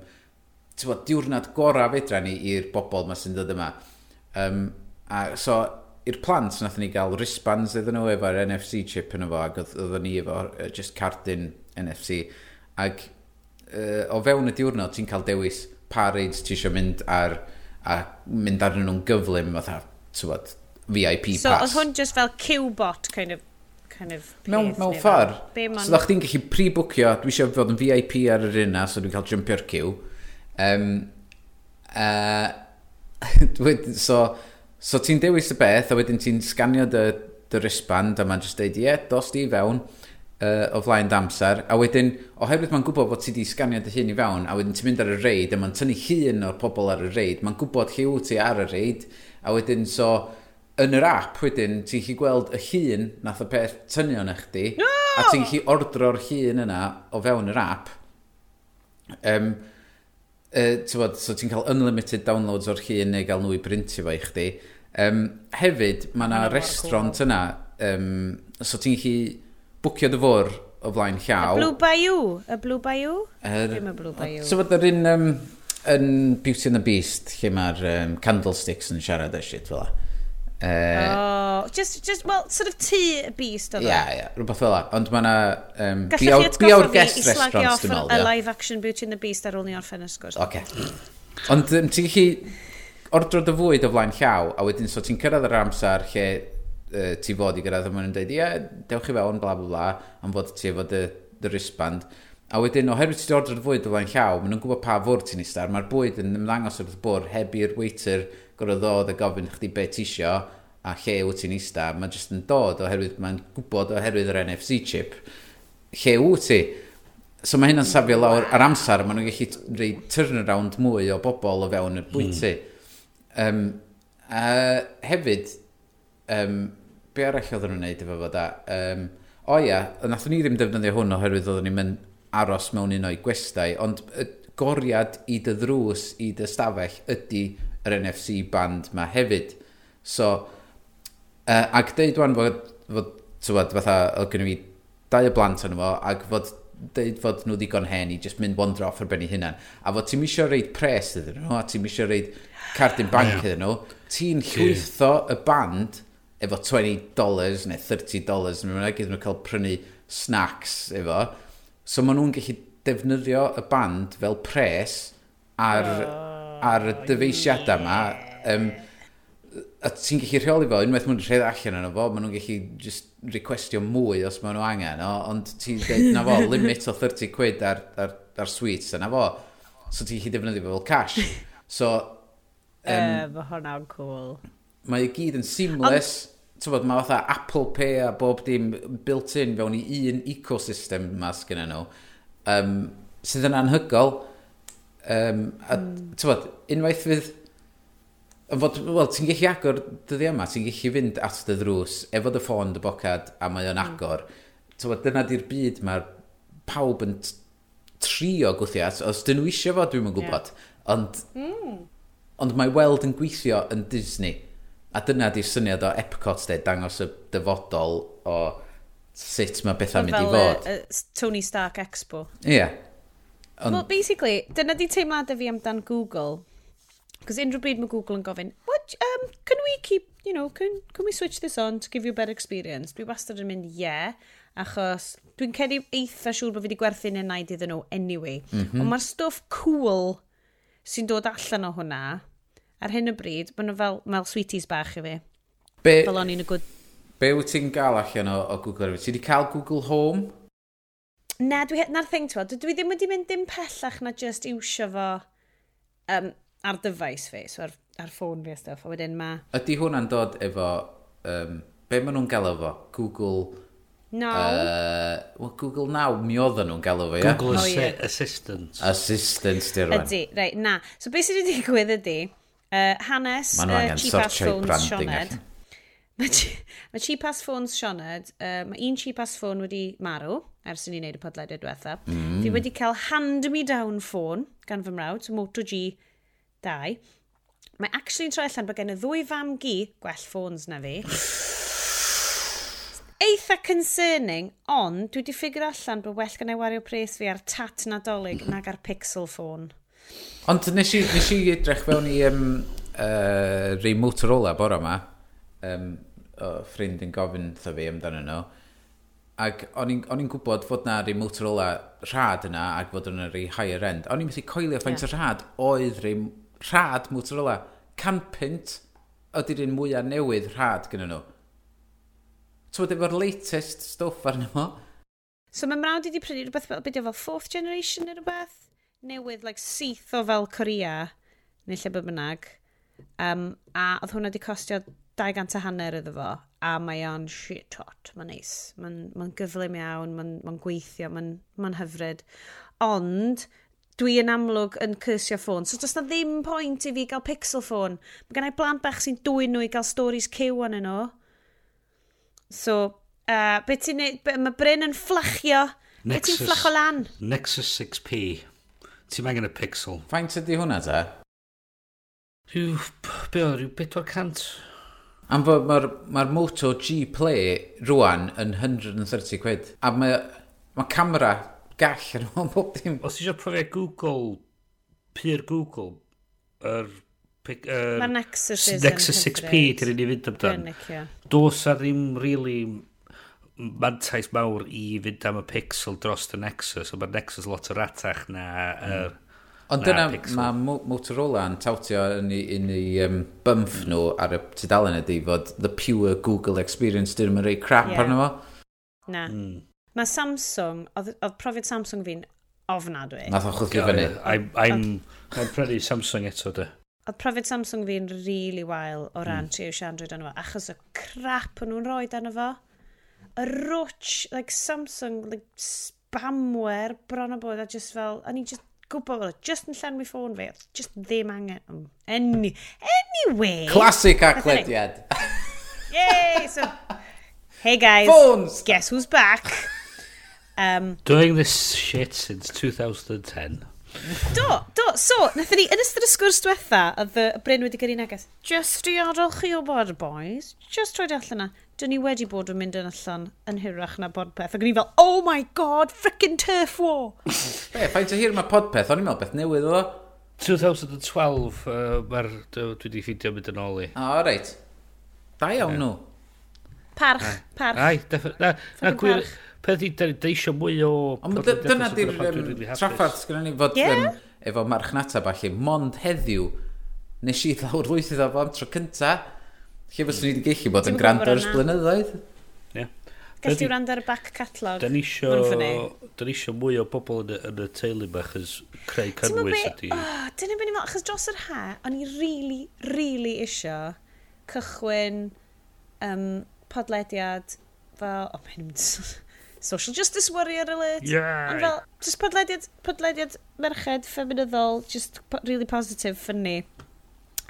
tywod, diwrnod gorau fedra ni i'r bobl ma sy'n dod yma. Um, a so, i'r plant nath ni gael wristbands iddyn nhw efo'r NFC chip yn efo, ac oedden ni efo just cardyn NFC, ac uh, o fewn y diwrnod ti'n cael dewis pa reids ti eisiau mynd ar a mynd arnyn nhw'n gyflym fatha, tywod, VIP so, pass. So, oedd hwn just fel Q-bot kind of kind of mewn, peth? mewn ffordd. So, ddech chi'n gallu pre-bookio, dwi eisiau fod yn VIP ar yr unna, so dwi'n cael jumpio'r Q. Um, uh, so, so ti'n dewis y beth, a wedyn ti'n sganio dy, dy wristband, a mae'n just deud, ie, yeah, dos di i fewn uh, o flaen damser, a wedyn, oherwydd mae'n gwybod bod ti di sganio dy hun i fewn, a wedyn ti'n mynd ar y reid, a mae'n tynnu hun o'r pobl ar y reid, mae'n gwybod lle wyt ti ar y reid, a wedyn so, yn yr app wedyn, ti'n gallu gweld y llun nath y peth tynio na chdi, no! a ti'n gallu ordro'r llun yna o fewn yr app. Um, uh, e, bod, so ti'n cael unlimited downloads o'r llun neu gael nhw i brintio fo i chdi. Um, hefyd, mae yna restaurant cool. yna, um, so ti'n gallu bwcio dy fwr o flaen llaw. Y Blue Bayou, y Blue Bayou? Er, Dim y Blue Bayou. So bod yr un um, yn Beauty and the Beast, lle mae'r um, candlesticks yn siarad y shit fel la. Uh, oh, just, just, well, sort of tea beast oedd. E? Ia, ia, rhywbeth fel la. Ond mae yna um, biawr, biawr guest restaurants, dwi'n meddwl. a live action Beauty and the Beast ar ôl ni orffen y sgwrs. Oce. Okay. Ond um, ti'n gallu ordro dy fwyd o flaen llaw, a wedyn, so ti'n cyrraedd yr amser lle uh, ti fod i gyrraedd, a maen nhw'n dweud, ia, dewch chi fewn, bla, bla, bla, am fod ti efo dy, dy wristband. A wedyn, oherwydd ti dy fwyd o flaen llaw, maen nhw'n gwybod pa fwr ti'n istar, mae'r bwyd yn ymddangos wrth bwr heb i'r waiter gorau ddod a gofyn chdi beth isio a lle wyt ti'n ista, mae jyst yn dod oherwydd, mae'n gwybod oherwydd yr NFC chip, lle wyt ti? So mae hynna'n safio lawr ar amser, maen nhw'n gallu rhoi turnaround mwy o bobl o fewn y bwyty. Mm. Um, a hefyd, um, be arall oedden nhw'n neud efo fo da? Um, o ia, nathon ni ddim defnyddio hwn oherwydd oedden ni'n mynd aros mewn un o'i gwestai, ond y goriad i dy ddrws, i dy stafell, ydy yr NFC band ma hefyd. So, uh, ac deud wan fod, fod tywed, fatha, oedd gen i fi dau o blant yn fo, ac fod deud fod nhw ddigon hen i just mynd wandro off ar ben ei hunan. A fod ti'n misio reid pres iddyn nhw, a ti'n misio reid cardyn bank yeah. iddyn nhw, ti'n llwytho y band efo 20 dollars neu 30 dollars, neu mae'n gyda nhw cael prynu snacks efo. So maen nhw'n gallu defnyddio y band fel pres ar... Uh ar y dyfeisiadau yma, um, a ti'n gallu rheoli fo, unwaith mwyn rhaid allan yno fo, maen nhw'n gallu just requestio mwy os maen nhw angen, o, ond ti'n dweud, na fo, limit o 30 quid ar, ar, ar sweets, na fo, so ti'n gallu defnyddio fo fel cash. So, um, uh, mae hwnna'n cool. Mae i gyd yn seamless, ond... ti'n bod, mae fatha Apple Pay a bob dim built-in fewn i un ecosystem yma sgynny nhw, um, sydd yn anhygol, Um, a mm. bod, unwaith fydd... Fod, wel, ti'n gallu agor dyddi yma, ti'n gallu fynd at dy ddrws, efo dy ffôn dy bocad, a mae o'n mm. agor. Bod, dyna di'r byd mae'r pawb yn trio gwythio at, os dyn nhw eisiau fo, dwi'n gwybod. Yeah. Ond, mm. ond mae weld yn gweithio yn Disney. A dyna di'r syniad o Epcot, de, dangos y dyfodol o sut mae bethau mynd i fod. Fel Tony Stark Expo. Ie. Yeah. On... Well, basically, dyna di teimladau fi amdan Google. Cos unrhyw bryd mae Google yn gofyn, what, um, can we keep, you know, can, can we switch this on to give you a better experience? Dwi wastad yn mynd, yeah, achos dwi'n cedi eitha siŵr bod fi wedi gwerthu'n enaid iddyn nhw anyway. Mm -hmm. Ond mae'r stwff cool sy'n dod allan o hwnna, ar hyn o bryd, maen nhw fel, fel sweeties bach i fi. Be, fel o'n i'n y good... Be wyt ti'n gael allan o, o Google Ti wedi cael Google Home? Na, dwi, na'r thing, ti'n dwi ddim wedi mynd dim pellach na just iwsio fo um, ar dyfais fi, so ar, ar ffôn fi a stuff, a wedyn ma... Ydy hwnna'n dod efo, um, be maen nhw'n gael efo? Google... No. Uh, well, Google Now, mi oedden nhw'n gael efo, ia? Google oh, yeah. Assistant. Assistant, di rwan. Ydy, reit, na. So beth sydd wedi digwydd ydy, uh, Hanes, uh, cheap ass phones, Sioned. Mae cheap ass phones, Sioned, uh, mae un cheap ass phone wedi marw ers i ni wneud y podlediad diwethaf. Mm. Fi wedi cael hand-me-down ffôn gan fy mrawd, Moto G 2. Mae actually yn troi allan bod gen y ddwy fam gi gwell ffôns na fi. Eitha concerning, ond dwi wedi ffigur allan bod well gan ei wario pres fi ar tat nadolig mm-hmm. nag ar pixel ffôn. Ond nes i, nes i edrych fewn i um, uh, rei Motorola bore yma, um, o ffrind yn gofyn wrtho fi amdano nhw, no Ac o'n i'n gwybod fod na rei Motorola rhad yna ac fod yna rei higher end. O'n i'n methu coelio faint yeah. o rhad oedd rei rhad Motorola. Canpynt ydy'r un mwyaf newydd rhad gyda nhw. Twyd efo'r latest stwff arno fo. So mae mrawd wedi prynu rhywbeth fel, beth fel fourth generation neu rhywbeth? Newydd, like, syth o fel Corea, neu lle bynnag. Um, a oedd hwnna wedi costio 200 a hanner iddo fo a mae o'n shit hot, mae'n neis. Mae'n ma, gyflym iawn, mae'n ma, gweithio, mae'n ma hyfryd. Ond, dwi yn amlwg yn cyrsio ffôn. So does na ddim pwynt i fi gael pixel ffôn. Mae gennau blant bach sy'n dwy'n nhw i gael stories cyw yn nhw. So, uh, beth ti'n neud? Mae Bryn yn fflachio. Beth ti'n fflacho lan? Nexus 6P. Ti'n angen y pixel. Faint ydy hwnna ta? Rhyw, be o, rhyw 400 Am fod mae'r ma Moto G Play rwan yn 130 quid. A mae, ma camera gall yn ôl bob dim. Os eisiau profiad Google, pyr Google, yr... Er, er, Mae Nexus, Nexus 6P ti'n rhaid i fynd amdan. Dos a ddim really mantais mawr i fynd am y pixel dros y Nexus, ond mae'r Nexus lot o ratach na... Mm. Er, Ond dyna mae Motorola yn tawtio yn ei, yn ei um, bymff nhw ar y tudalen ydy fod the pure Google experience dyn nhw'n rei crap yeah. arno fo. Na. Mm. Mae Samsung, oedd, oedd profiad Samsung fi'n ofnadwy. Nath o'n chwthio fyny. E. I'm, I'm prynu Samsung eto de. Oedd profiad Samsung fi'n really wael o ran mm. trio siandrwyd arno fo, achos y crap o'n nhw'n rhoi arno fo. Y rwch, like Samsung, like spamware, bron o bod, a just fel, a ni just gwybod bod just yn llenwi ffôn fi, just ddim angen. Mm, Any, anyway. Classic e aclediad. Yay, so, hey guys, Phones. guess who's back? Um, Doing this shit since 2010. do, do, so, nath e ni, yn ystod y sgwrs diwetha, oedd y Bryn wedi gyrru neges, just i adael chi o bod, boys, just roed allan na, dyn ni wedi bod yn mynd yn allan yn hirach na podpeth. Ac o'n i fel, oh my god, frickin' turf war! Be, faint o hir mae podpeth? O'n i'n meddwl beth newydd o. 2012, uh, mae'r dwi wedi ffidio mynd yn ôl i. O, oh, reit. Da iawn nhw. Parch, parch. Ai, na, na gwir, peth i deisio mwy o... Ond dyna di'r traffarth gyda ni fod efo marchnata falle, mond heddiw, nes i ddawr lwyth iddo fo am tro cyntaf, Lle fyswn ni wedi gallu bod yn gwrando ers blynyddoedd? Ie. Gallu di... wrando ar y back catalog. Da ni isio mwy o bobl yn y, yn y teulu ma, chys creu cynnwys ydi. Oh, Dyna beth ni'n meddwl, chys dros yr ha, o'n i really, really isio cychwyn um, podlediad fel, oh, mae'n mynd social justice warrior alert. Yeah. Ond fel, just podlediad, podlediad merched, ffeminyddol, just po really positive, funny.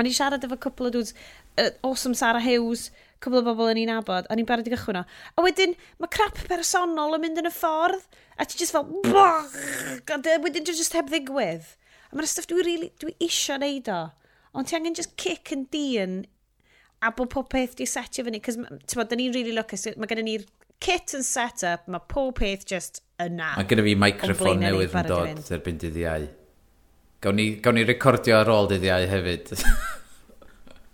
O'n i siarad efo cwpl o dwi'n uh, awesome Sarah Hughes, cwbl o bobl yn i'n abod, a ni'n barod i gychwyn o. A wedyn, mae crap personol yn mynd yn y ffordd, a ti just fel, a wedyn ti'n just heb ddigwydd. A mae'n stuff dwi, really, dwi isio neud o. Ond ti angen just kick and dyn, a bod pob peth di setio fyny, cos, ti'n bod, da ni'n really lwcus, mae gen ni'r kit and set up, mae pob peth just yna. Mae gen fi microffon newydd yn dod erbyn dydd iau. Gawn ni, gawn ni recordio ar ôl dydd iau hefyd.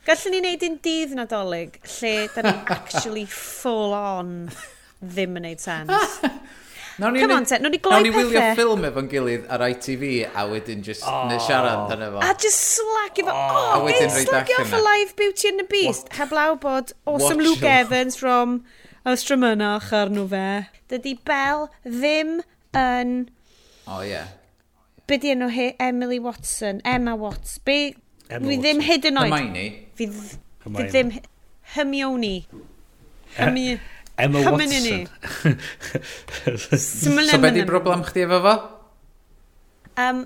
Gallwn ni wneud un dydd nadolig lle da ni actually full on ddim yn neud sens. Nawn ni, Come on, te, nawn ni gloi pethau. Nawn ni wylio ffilm efo'n gilydd ar ITV a wedyn just oh. neu siarad dan efo. A just slag efo. Oh, oh a wedyn rhaid allan off a live Beauty and the Beast. What? Heblaw bod awesome Watch Luke off. Evans from Ystramynach arno fe. Dydy Bel ddim yn... O, oh, ie. Yeah. Be di enw hi? Emily Watson. Emma Watson. Be, Er fi ddim hyd yn oed. Hermione. Fi ddim... Hermione. E- Hermione. Emma Watson. so be di broblem chdi efo fo? Um,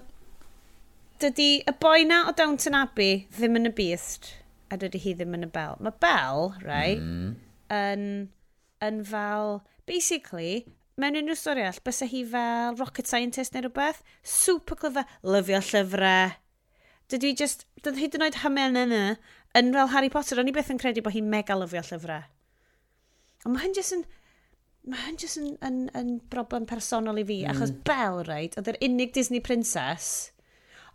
dydy y boi na o Downton Abbey ddim yn y beast a dydy hi ddim yn y bel. Mae bel, right, mm. yn, yn fel, basically, mewn unrhyw stori all, bys hi fel rocket scientist neu rhywbeth, super clyfar, lyfio llyfrau, Dydw i just, dydd hyd yn oed hymen yna, yn fel Harry Potter, o'n i beth yn credu bod hi'n mega lyfio llyfrau. Ond mae hyn jyst yn, mae hyn jyst yn, yn, yn, broblem personol i fi, mm. achos Belle, right, oedd yr unig Disney princess,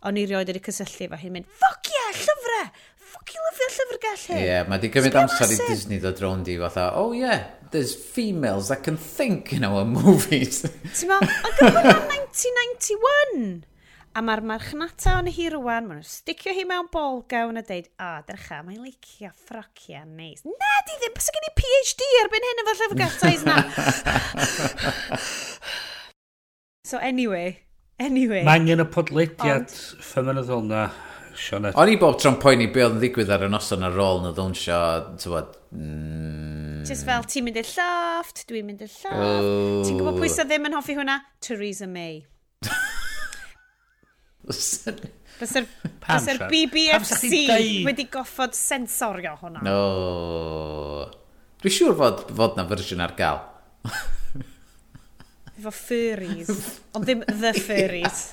o'n i rioed wedi cysylltu fo hi'n mynd, ffoc ie, yeah, llyfrau! Ffoc i lyfio llyfrgell hyn! Ie, yeah, mae di gymryd amser i Disney ddod rownd i fatha, oh yeah, there's females that can think in our movies. Ti'n meddwl, ond gyda 1991! A mae'r marchnata o'n hi rwan, maen nhw'n sticio hi mewn bol gawn a deud, a, oh, drycha, mae'n licio ffrocia neis. Na, di ddim, bys gen i PhD erbyn hyn efo'r llyfrgelloedd na. so, anyway, anyway. Mae angen y podlediad ffemynyddol na, Sionet. O'n i bob tro'n poeni be oedd yn ddigwydd ar y noson ar ôl na ddawnsio, tywod, Mm. Just fel, ti'n mynd i'r lloft, dwi'n mynd i'r lloft. Oh. Ti'n gwybod pwy sydd ddim yn hoffi hwnna? Theresa May. Fysa'r BBFC wedi goffod sensorio hwnna. No. Dwi'n siŵr fod, fod na fersiwn ar gael. Efo furries. Ond ddim the furries.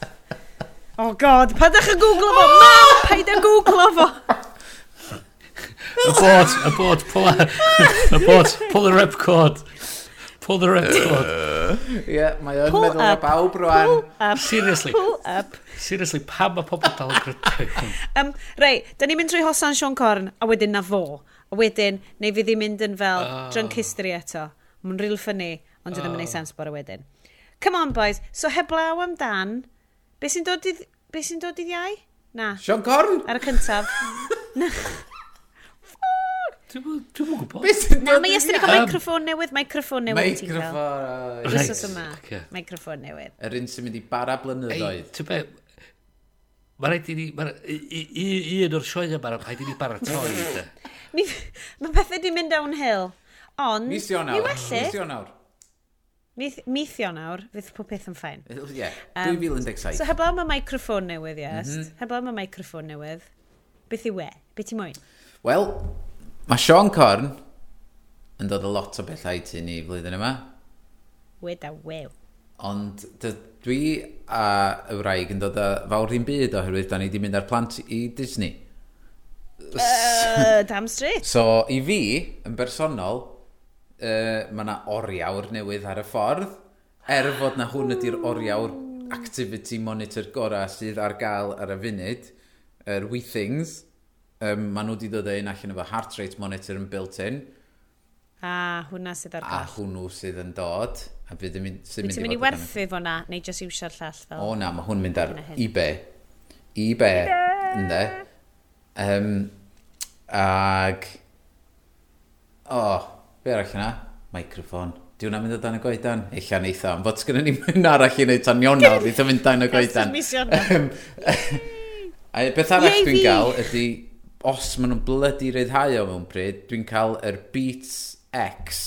Oh god, pa ddech yn googlo fo! Mam, paid yn googlo fo! Y bod, pull, bod, pull the ripcord. Pull the ripcord. Ie, yeah, mae yn meddwl up, bawb rwan. Seriously. Pull up. Seriously, pam mae pobl dal yn grytau? um, Rei, da ni'n mynd trwy Hosan Sean Corn, a wedyn na fo. A wedyn, neu fydd i'n mynd yn fel ah. oh. drunk history eto. Mae'n real funny, ond oh. ddim yn ei ah. sens bore wedyn. Come on, boys. So, heblaw amdan, be sy'n dod i... Be sy'n dod i ddiau? Na. Sean Corn? Ar y cyntaf. Dwi'n mwyn gwybod. Na, mae ystod i'n cael microffon newydd, microffon newydd ti'n cael. Microffon, right. Microffon newydd. Yr un sy'n mynd i bara blynyddoedd. Ti'n be, Mae rhaid i ni... Un o'r sioe yma, mae rhaid i ni baratoi. Mae pethau di mynd downhill. Ond... Mithio nawr. Mithio nawr. Mithio nawr, fydd pob peth yn ffain. Ie, 2017. So heblaw mae microffon newydd, yes. Mm. Heblaw mae microffon newydd. Beth i we? Beth i moyn? Wel, Mae Sean Corn yn dod o lot o bethau i ti ni flwyddyn yma. Weda wew. Ond dwi a y wraig yn dod â fawr un byd oherwydd da ni wedi mynd ar plant i Disney. Uh, damn straight. So i fi, yn bersonol, uh, mae yna oriawr newydd ar y ffordd. Er fod na hwn ydy'r oriawr activity monitor gorau sydd ar gael ar y funud, yr er We Things um, maen nhw wedi dod ein allan efo heart rate monitor yn built-in. A hwnna sydd ar gael. A hwnnw sydd yn dod. A bydd yn mynd... Fydd ti'n mynd i werthu fo na, neu jyst iwsio'r llall fel? O na, mae hwn mynd ar eBay. eBay, ynddo. Um, ag... O, oh, be arall yna? Microphone. Di hwnna'n mynd o dan y goedan? Eilla neitha, ond fod sgynnu ni mynd arall i wneud tan Ion nawr, ddim yn mynd dan y goedan. A beth arall dwi'n gael ydy os maen nhw'n blydi ryddhau o mewn bryd, dwi'n cael yr Beats X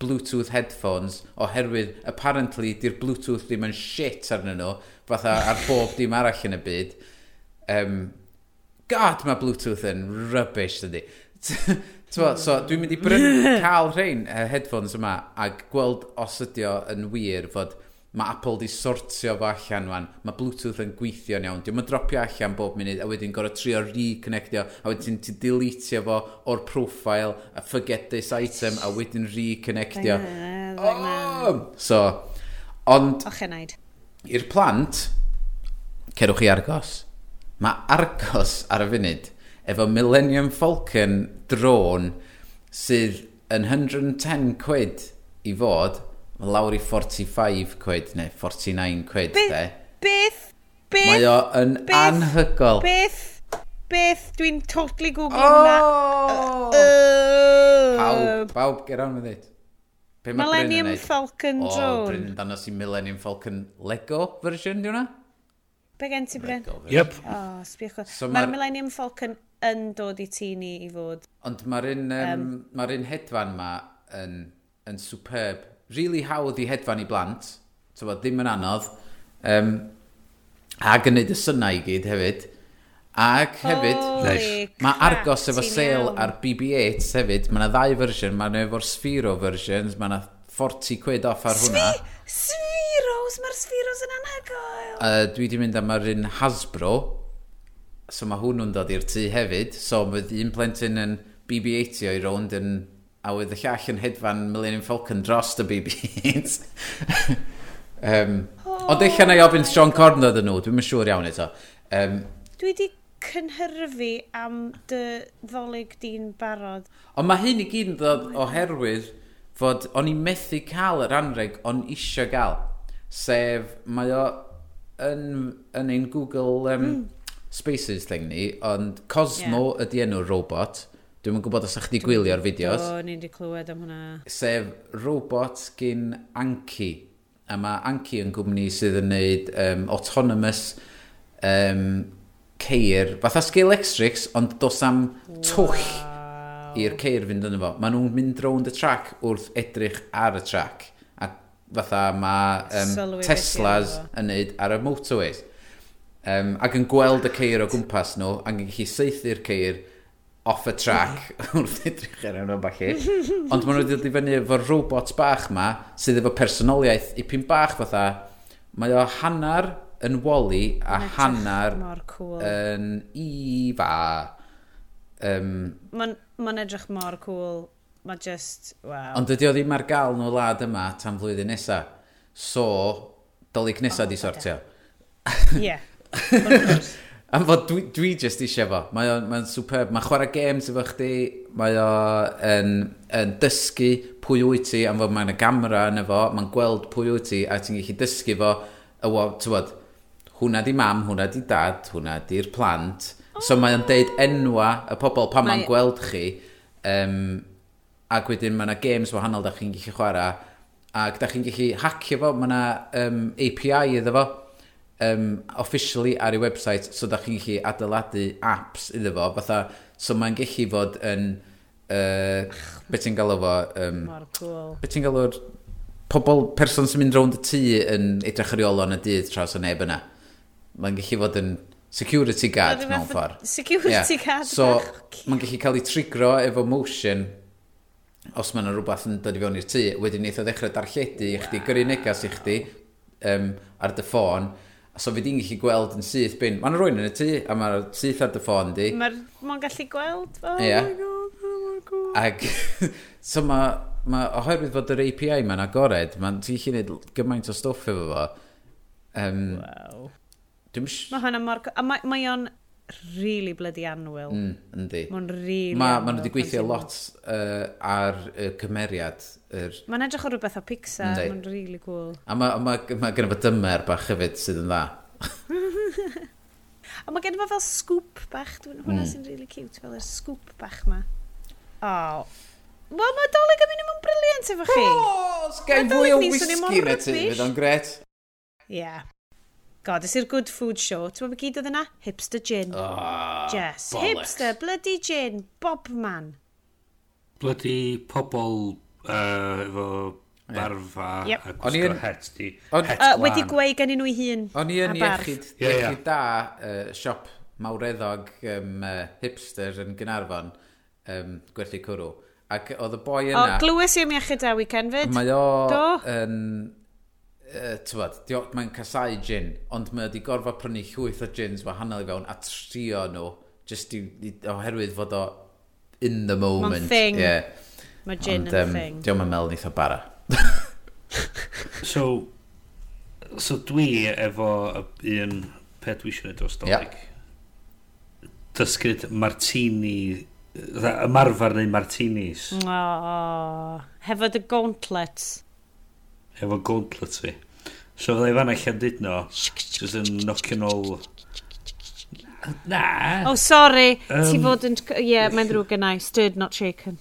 Bluetooth headphones oherwydd apparently di'r Bluetooth ddim yn shit arnyn nhw fatha ar bob dim arall yn y byd. Um, God mae Bluetooth yn rubbish dydy so dwi'n mynd i brynu cael rhain uh, headphones yma ac gweld os ydy o yn wir fod mae Apple di sortio fo allan fan, mae Bluetooth yn gweithio'n iawn, diwm yn dropio allan bob munud, a wedyn gorau trio reconnectio, a wedyn ti deletio fo o'r profile, a forget this item, a wedyn reconnectio. Oh! So, ond... Och I'r plant, cerwch chi argos. Mae argos ar y funud efo Millennium Falcon drone, sydd yn 110 quid i fod lawr i 45 quid neu 49 quid Be, de. Beth? Beth? Mae o yn beth, anhygol. Beth? Beth? Dwi'n totally googling oh! na. Uh, pawb, pawb, get on with it. Be Millennium Falcon o, drone. O, Bryn, danos i Millennium Falcon Lego version, di hwnna? Be gen ti, Bryn? Yep. O, oh, sbiwch so Mae'r Millennium Falcon yn dod i ti ni i fod. Ond mae'r un, um, um, un hedfan ma yn, yn superb really hawdd i hedfan i blant, tyfo, ddim yn anodd, um, a gwneud y synau i gyd hefyd. Ac hefyd, Holy mae crap, Argos efo sale ar BB-8 hefyd, mae yna ddau fersiwn, mae yna efo'r Sphero versions, mae yna 40 quid off ar hwnna. Spheros, mae'r Spheros yn anhygoel. Uh, dwi wedi mynd am yr un Hasbro, so mae hwnnw'n dod i'r tŷ hefyd, so mae un plentyn yn BB-80 o'i rownd yn a oedd y llall yn hedfan Millennium Falcon dros y BB-8. um, oh. Ond eich yna i ofyn oh. Sean Corn oedd nhw, dwi'n siŵr iawn eto. Um, Dwi wedi cynhyrfu am dy ddolig di'n barod. Ond mae hyn i gyd yn dod oherwydd fod o'n i methu cael yr anreg o'n isio gael. Sef mae o yn, yn ein Google um, mm. Spaces thing ni, ond Cosmo yeah. ydi enw robot. Dwi'n gwybod os ydych chi gwylio'r fideos. Do, ni wedi clywed am hwnna. Sef robot gyn Anki. A mae Anki yn gwmni sydd yn gwneud um, autonomous um, ceir. Fatha scale electrics, ond dos am twll wow. i'r ceir fynd yn efo. Maen nhw'n mynd round y track wrth edrych ar y track. A fatha mae um, Teslas yn gwneud ar y motorways. Um, ac yn gweld y ceir o gwmpas nhw, ac yn gallu saethu'r ceir off y track wrth edrych ar enw falle. Ond maen nhw wedi dod i fyny efo robot bach ma sydd efo personoliaeth i pyn bach fatha. Mae o hannar yn Wally a Netach, hannar cool. yn Eva. Um, Mae'n ma edrych mor cool. Mae just, wow. Ond dydy o ddim ar gael nhw lad yma tan flwyddyn nesa. So, dolyg nesa oh, di sortio. Ie. Yeah. Am fod dwi, dwi just eisiau fo. Mae o'n mae superb. Mae chwarae games efo chdi, mae o'n yn dysgu pwy wyt ti, am fod mae'n y gamera yn efo, mae'n gweld pwy wyt ti, a ti'n gallu dysgu fo, ywo, ti'n bod, hwnna di mam, hwnna di dad, hwnna di'r plant. So mae o'n deud enwa y pobl pan mae'n gweld chi, um, ac wedyn mae yna games wahanol da chi'n gallu chwarae, ac da chi'n gallu hacio fo, mae yna um, API iddo fo, um, officially ar ei website so da chi'n gallu adeiladu apps iddo fo. Fatha so mae'n gallu fod yn uh, beth ti'n galw fo um, cool. beth ti'n galw'r pobl person sy'n mynd rownd y tŷ yn edrych ar iolo yn y dydd traws o neb yna. Mae'n gallu fod yn security guard mewn ffordd. security yeah. guard so mae'n gallu cael ei trigro efo motion os mae yna rhywbeth yn dod i fewn i'r tŷ. Wedyn eitha ddechrau darlledu i chdi gyrru negas i chdi um, ar dy ffôn. So fi di'n gallu gweld yn syth bin. Mae'n rwy'n yn y tŷ, a mae'r syth ar dy ffôn di. Mae'n gallu gweld. Oh yeah. my god, oh my god. Ag, so mae, ma, oherwydd fod yr API mae'n agored, mae'n ti'n gallu gwneud gymaint o stwff efo fo. Um, wow. Mae hwnna mor... A mae o'n really bloody anwyl. Mm, yndi. Mae'n really Ma, Maen nhw wedi gweithio lot uh, ar y uh, cymeriad. Er... Mae'n edrych o rhywbeth o Pixar, mae'n really cool. A mae ma, ma, gen i fo dymer bach hefyd sydd yn dda. a mae gen i fo fel scoop bach, dwi'n hwnna mm. sy'n really cute, fel y scoop bach ma. Oh, Wel, mae doleg yn mynd yn briliant efo chi. O, oh, sgai fwy o whisky na ti, fydd o'n gret. Ie. Yeah. God, ys i'r Good Food Show, ti'n meddwl gyd oedd yna? Hipster gin. Ah, oh, yes. Bollocks. Hipster, bloody gin, bob man. Bloody pobl uh, efo barf a, yep. a gwisgo het di. On, het uh, wedi gweu gan nhw i hun. O'n i yn iechyd, yeah, yeah. iechyd da uh, siop mawreddog um, uh, hipster yn Gynarfon, um, gwerthu cwrw. Ac oedd y boi yna... O, glywes i am iechyd a weekend fyd. Mae o yn uh, tywed, mae'n casau gin, ond mae wedi gorfod prynu llwyth o gins wahanol i fewn a trio nhw, just i, i, oherwydd fod o in the moment. Mae'n thing. Yeah. Mae gin yn um, thing. Diolch yn mel nith bara. so, so dwi efo un peth dwi eisiau dros Dolig. Yep. Dysgyd martini, ymarfer neu martinis. Oh, hefo dy gauntlets efo gauntlet fi. So fydda i fanna Llandudno, jyst yn knock yn ôl... Na. Oh, sorry. Um, Ti fod yn... Ie, yeah, mae'n ddrwg yn i. Stirred, not shaken.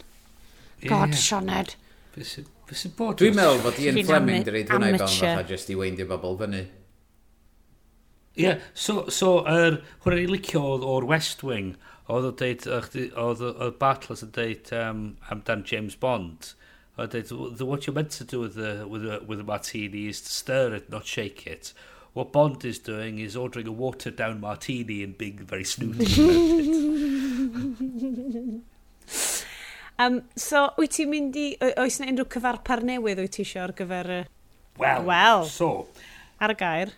God, yeah. Sioned. Beth sy'n bod? Dwi'n meddwl bod Ian Fleming di reid hwnna i fewn fatha just i weindio bobl fyny. Ie, yeah, so, so er, hwnna i licio o'r West Wing, oedd o dweud, oedd y Bartles yn deud um, amdan James Bond, I did, the, what you're meant to do with the, with, the, with the martini is to stir it, not shake it. What Bond is doing is ordering a watered down martini and being very snooty about it. um, so, wyt ti'n mynd i... Oes yna unrhyw cyfarpar newydd wyt ti eisiau ar gyfer y... Wel, well, so... Ar y gair.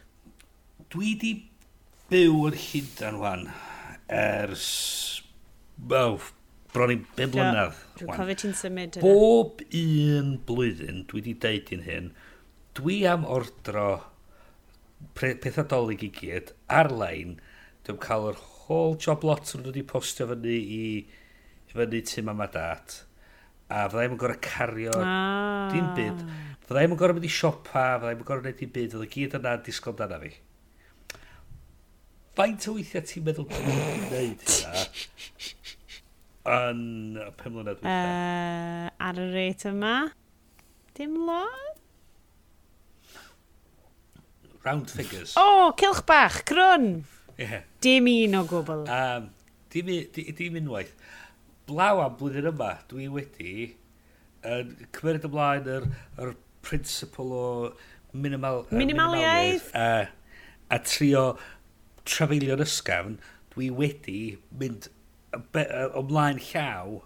Dwi di byw yn Llundain wan ers... Wel, bron i 5 mlynedd. Yeah Dwi'n cofio ti'n symud... yna. Bob un blwyddyn, dwi wedi deud i'n hyn, dwi am ordro pethau dolyg i gyd ar-lein, dwi'n cael yr whole job lot yn dod i postio fyny i fyny tu mama dat a fyddai'm yn gorau cario ah. dim byd. Fyddai'm yn gorau mynd i siopa fyddai'm yn gorau gwneud dim byd fydda gyd yna disgol dana fi. Faint o weithiau ti'n meddwl bod ti'n gwneud hynna? Yn y pum mlynedd uh, Ar y reit yma. Dim lot. Round figures. O, oh, cilch bach, crwn. Yeah. Dim un o gwbl. Um, dim, dim, dim unwaith. Blaw am blwyddyn yma, dwi wedi uh, cymryd ymlaen yr, yr principle o minimal, uh, minimaliaeth. Uh, a trio trafeilio'n ysgafn, dwi wedi mynd be, uh, ymlaen llaw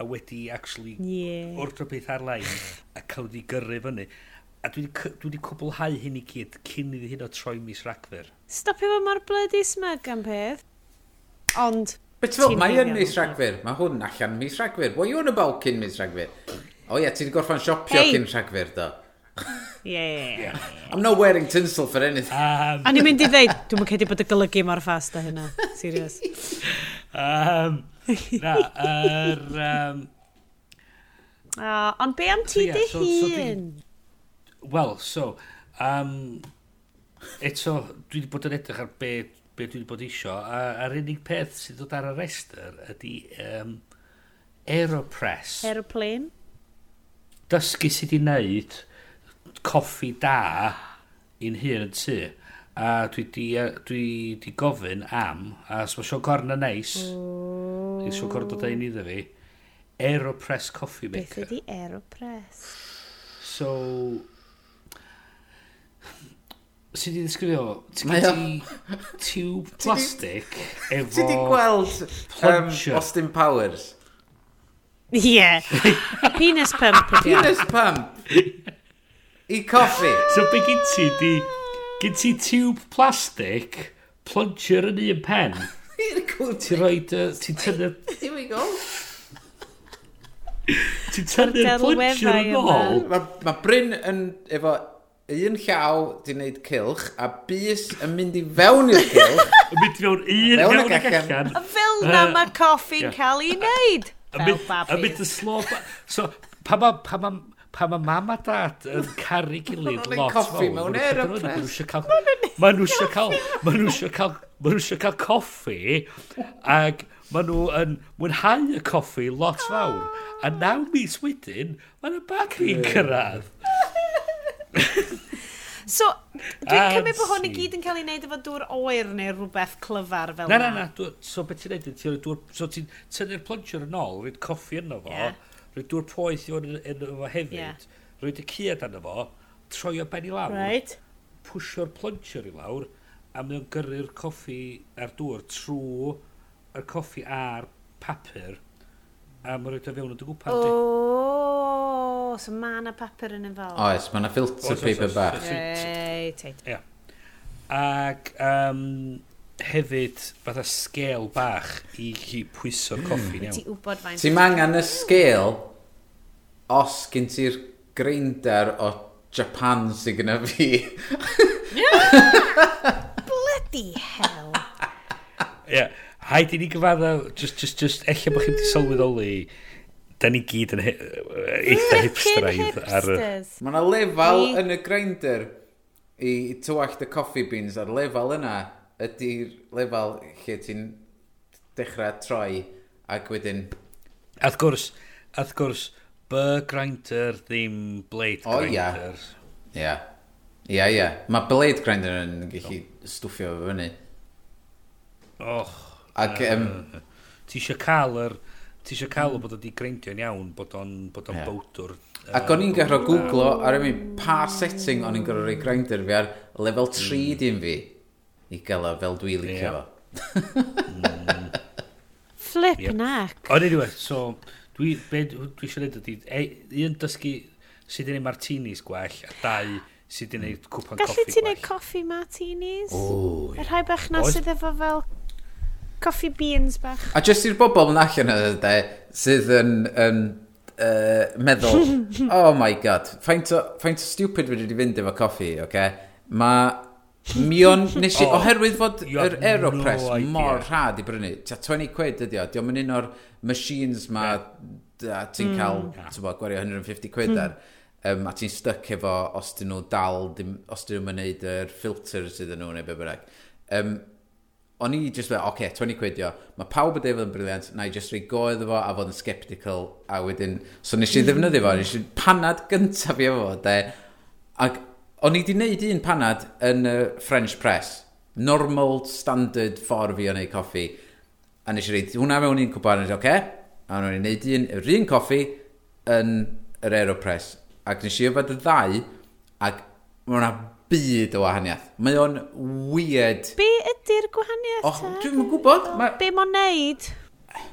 a wedi actually yeah. ordro beth ar-lein a cael wedi gyrru fyny. A dwi wedi cwblhau hyn i gyd cyn iddi hyn o troi mis ragfyr. Stopio fo mor blydi smeg am peth. Ond... Bet fel, mae yn mis Rhagfyr. Mae hwn allan mis Rhagfyr. What you on about cyn mis Rhagfyr? O oh, ie, yeah, ti wedi gorffan siopio hey. cyn rhagfyr, do. Yeah. yeah. I'm not wearing tinsel for anything. Um, a ni'n mynd i ddeud, dwi'n mynd cedi bod y golygu mor ffast a hynna. Serious. um, na, er, um, Uh, ond be am ti so, yeah, dy so, hun? Wel, so, um, eto, dwi wedi bod yn edrych ar be, be dwi wedi bod isio, a, a'r unig peth sydd dod ar y restr ydy um, Aeropress. Aeroplane? Dysgu sydd wedi wneud coffi da i'n hun yn tu. A dwi di, uh, dwi di gofyn am, a os mae Sean Corn yn neis, mm. i Sean Corn dod ein iddo fi, Aeropress Coffee Maker. Beth ydi Aeropress? So, Sut i ddisgrifio? Ti'n gyda tube plastic efo... Ti di gweld um, Austin Powers? Ie. Yeah. Penis pump. Penis pump. I coffi. So be gyd ti di... Gyd ti tiwb plastic, plunger yn un pen. Ti'n roed... Ti'n tynnu... Here we go. Ti'n tynnu'r plunger yn ôl. Mae ma Bryn yn efo un llaw di wneud cilch a bus yn mynd i fewn i'r cilch. Yn mynd i fewn un fewn y A Fel na mae coffi'n cael ei wneud. Fel babi. Yn mynd y slo... So, pa ma, pa mae mam a dad yn caru gilydd lot coffi mewn aeropress. Mae nhw eisiau cael... Mae nhw eisiau cael... Mae nhw eisiau cael... Mae nhw eisiau cael coffi ac mae nhw yn mwynhau y coffi lot fawr. A naw mis wedyn, mae nhw babi'n cyrraedd. So, dwi'n cymryd bod hwn i gyd yn cael ei wneud efo dŵr oer neu rhywbeth clyfar fel na. Na, na, na. So, beth ti'n neud? So, ti'n tynnu'r plunger yn ôl, rhaid coffi yno fo. Yeah rwy dŵr poeth i o'n yno fo hefyd, yeah. rwy dy cyd arno fo, troi o ben i lawr, right. pwysio'r plunger i lawr, a mae o'n gyrru'r coffi ar dŵr trwy y coffi a'r papur, a mae'n rhaid o fewn o dy gwpan. O, so mae yna papur yn efo. Oes, mae yna filter paper bach. Reit, Ac, um, hefyd fatha sgel bach i chi pwyso'r hmm. coffi coffi'n iawn. Ti'n wybod faint. Ti'n mangan y sgel os gen ti'r greindar o Japan sy'n gyda fi. Bloody hell. Ie, yeah. haid i ni gyfadda, just, just, just, eich bod chi'n sylweddoli da ni gyd yn he, eitha hipsteraidd. Ar... Mae yna lefel Ni... yn y grinder i tywallt y coffee beans a'r lefel yna ydy'r lefel lle ti'n dechrau troi ac wedyn... Ath gwrs, ath gwrs, Burr Grinder ddim Blade oh, Grinder. O, ia. Ia, ia. Mae Blade Grinder yn gallu oh. stwffio fo fyny. Och. Ac... Uh, um, ti eisiau cael yr... Ti eisiau cael mm. bod wedi greindio'n iawn, bod o'n bod on yeah. bowdwr. Ac o'n i'n gorfod googlo ar ymwneud pa setting o'n i'n gorfod rei grinder fi ar lefel 3 mm. dim fi i gael o fel dwi'n licio yeah. fo. Flip yep. nac. Ond anyway, so, dwi, be, dwi eisiau dweud ydy, e, un dysgu sydd yn ei martinis gwell, a dau sydd yn ei cwpan coffi gwell. Gallu ti'n ei coffi martinis? O, ie. Yr rhai bach na sydd efo fel coffi beans bach. A jyst i'r bobl yn allan yna, de, sydd yn, yn uh, meddwl, oh my god, faint o, faint o stupid wedi wedi fynd efo coffi, oce? Okay? Mae Mi o'n, nes i, oh, oherwydd fod yr Aeropress no mor rhad i brynu, tia 20 quid ydi o, diolch yn un o'r machines ma, yeah. ti'n mm. cael, ti'n bod, gwario 150 quid hmm. ar, um, a ti'n stuck efo os dyn nhw dal, dim, os dyn nhw'n mynd yr filter sydd yn nhw neu be bynnag. Um, o'n i just fel, oce, okay, 20 quid dio, mae pawb y defaid yn briliant, na i just rei goedd efo a fod yn sceptical, a wedyn, so nes i ddefnyddio fo, mm. nes i panad gyntaf i efo, de, ac O'n i wedi wneud un panad yn y French press. Normal, standard ffordd fi o wneud coffi. A nes i reid hwnna mewn un cwpan, nes i, oce? Okay. A o'n i'n wneud un, yr un coffi yn yr Aeropress. Ac nes i yfad y ddau, ac mae hwnna byd o wahaniaeth. Mae o'n weird. Be ydy'r gwahaniaeth? Oh, dwi'n gwybod. Ma... Be mo'n neud?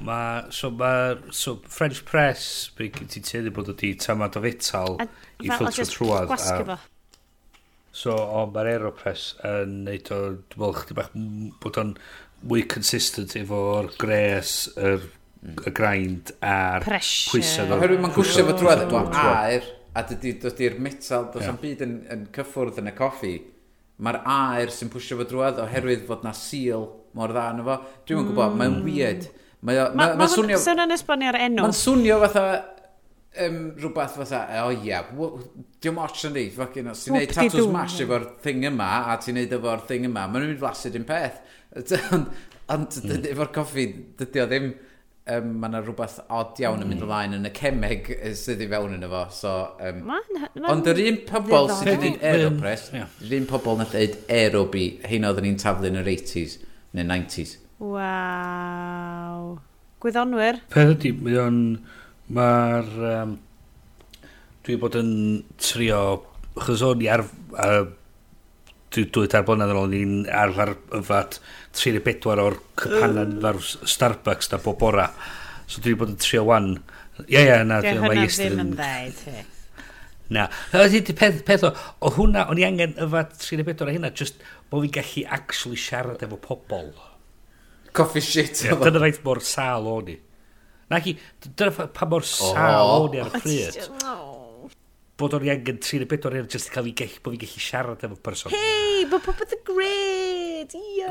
Ma, so, ma, so French press, ti'n teulu bod ydi tamad o fetal i ffiltro trwad. A gwasgu fo. So, ond mae'r Aeropress yn neud o, dwi'n meddwl, chdi bach bod o'n mwy consistent efo'r gres, yr mm. y grind a'r pwysau. Oherwydd mae'n gwsio fo drwedd, dwi'n aer, a dydy'r metal, does yeah. am byd yn, yn cyffwrdd yn y coffi. Mae'r aer sy'n pwysio fo drwedd oherwydd fod na seal mor dda yn efo. Dwi'n mm. gwybod, mae'n weird. Mae'n ma, ma, ma, ma swnio... Mae'n swnio fatha um, rhywbeth fatha, o oh, ie, yeah, diwm ots yn di, fucking, os ti'n neud tatws mash efo'r thing yma, a ti'n neud efo'r thing yma, maen nhw'n mynd flasu dim peth. Ond mm. efo'r coffi, dydy o ddim, um, mae yna rhywbeth odd iawn yn mynd mm. ymlaen yn y cemeg e, sydd i fewn yn efo. So, um, ond yr un pobl sydd wedi dweud aeropress, yr un pobl na dweud aerobi, hein oedden ni'n taflu yn yr 80s neu 90s. Waw. Gwyddonwyr? Peth ydy, mae o'n... Mae'r... Um, dwi bod yn trio... Chos o'n i ar... Uh, dwi dwi ar blynedd yn ôl ni'n arfer yfad 34 o'r cypanan uh. Starbucks na bob bora. So dwi bod yn trio wan. Ie, ie, na. Dwi hwnna ddim yn dda Na. Ydy peth, peth o, o hwnna, o'n i angen yfa 34 o hynna, just bod fi'n gallu actually siarad efo pobl. Coffee shit. Yeah, dyna rhaid mor sal o'n i. Nac i, dyna pa mor sawl ni ar y pryd. Bod o'n iangen 34 er jyst i cael fi gell, bod fi'n gallu siarad efo person. Hei, bod popeth yn gred, iyo.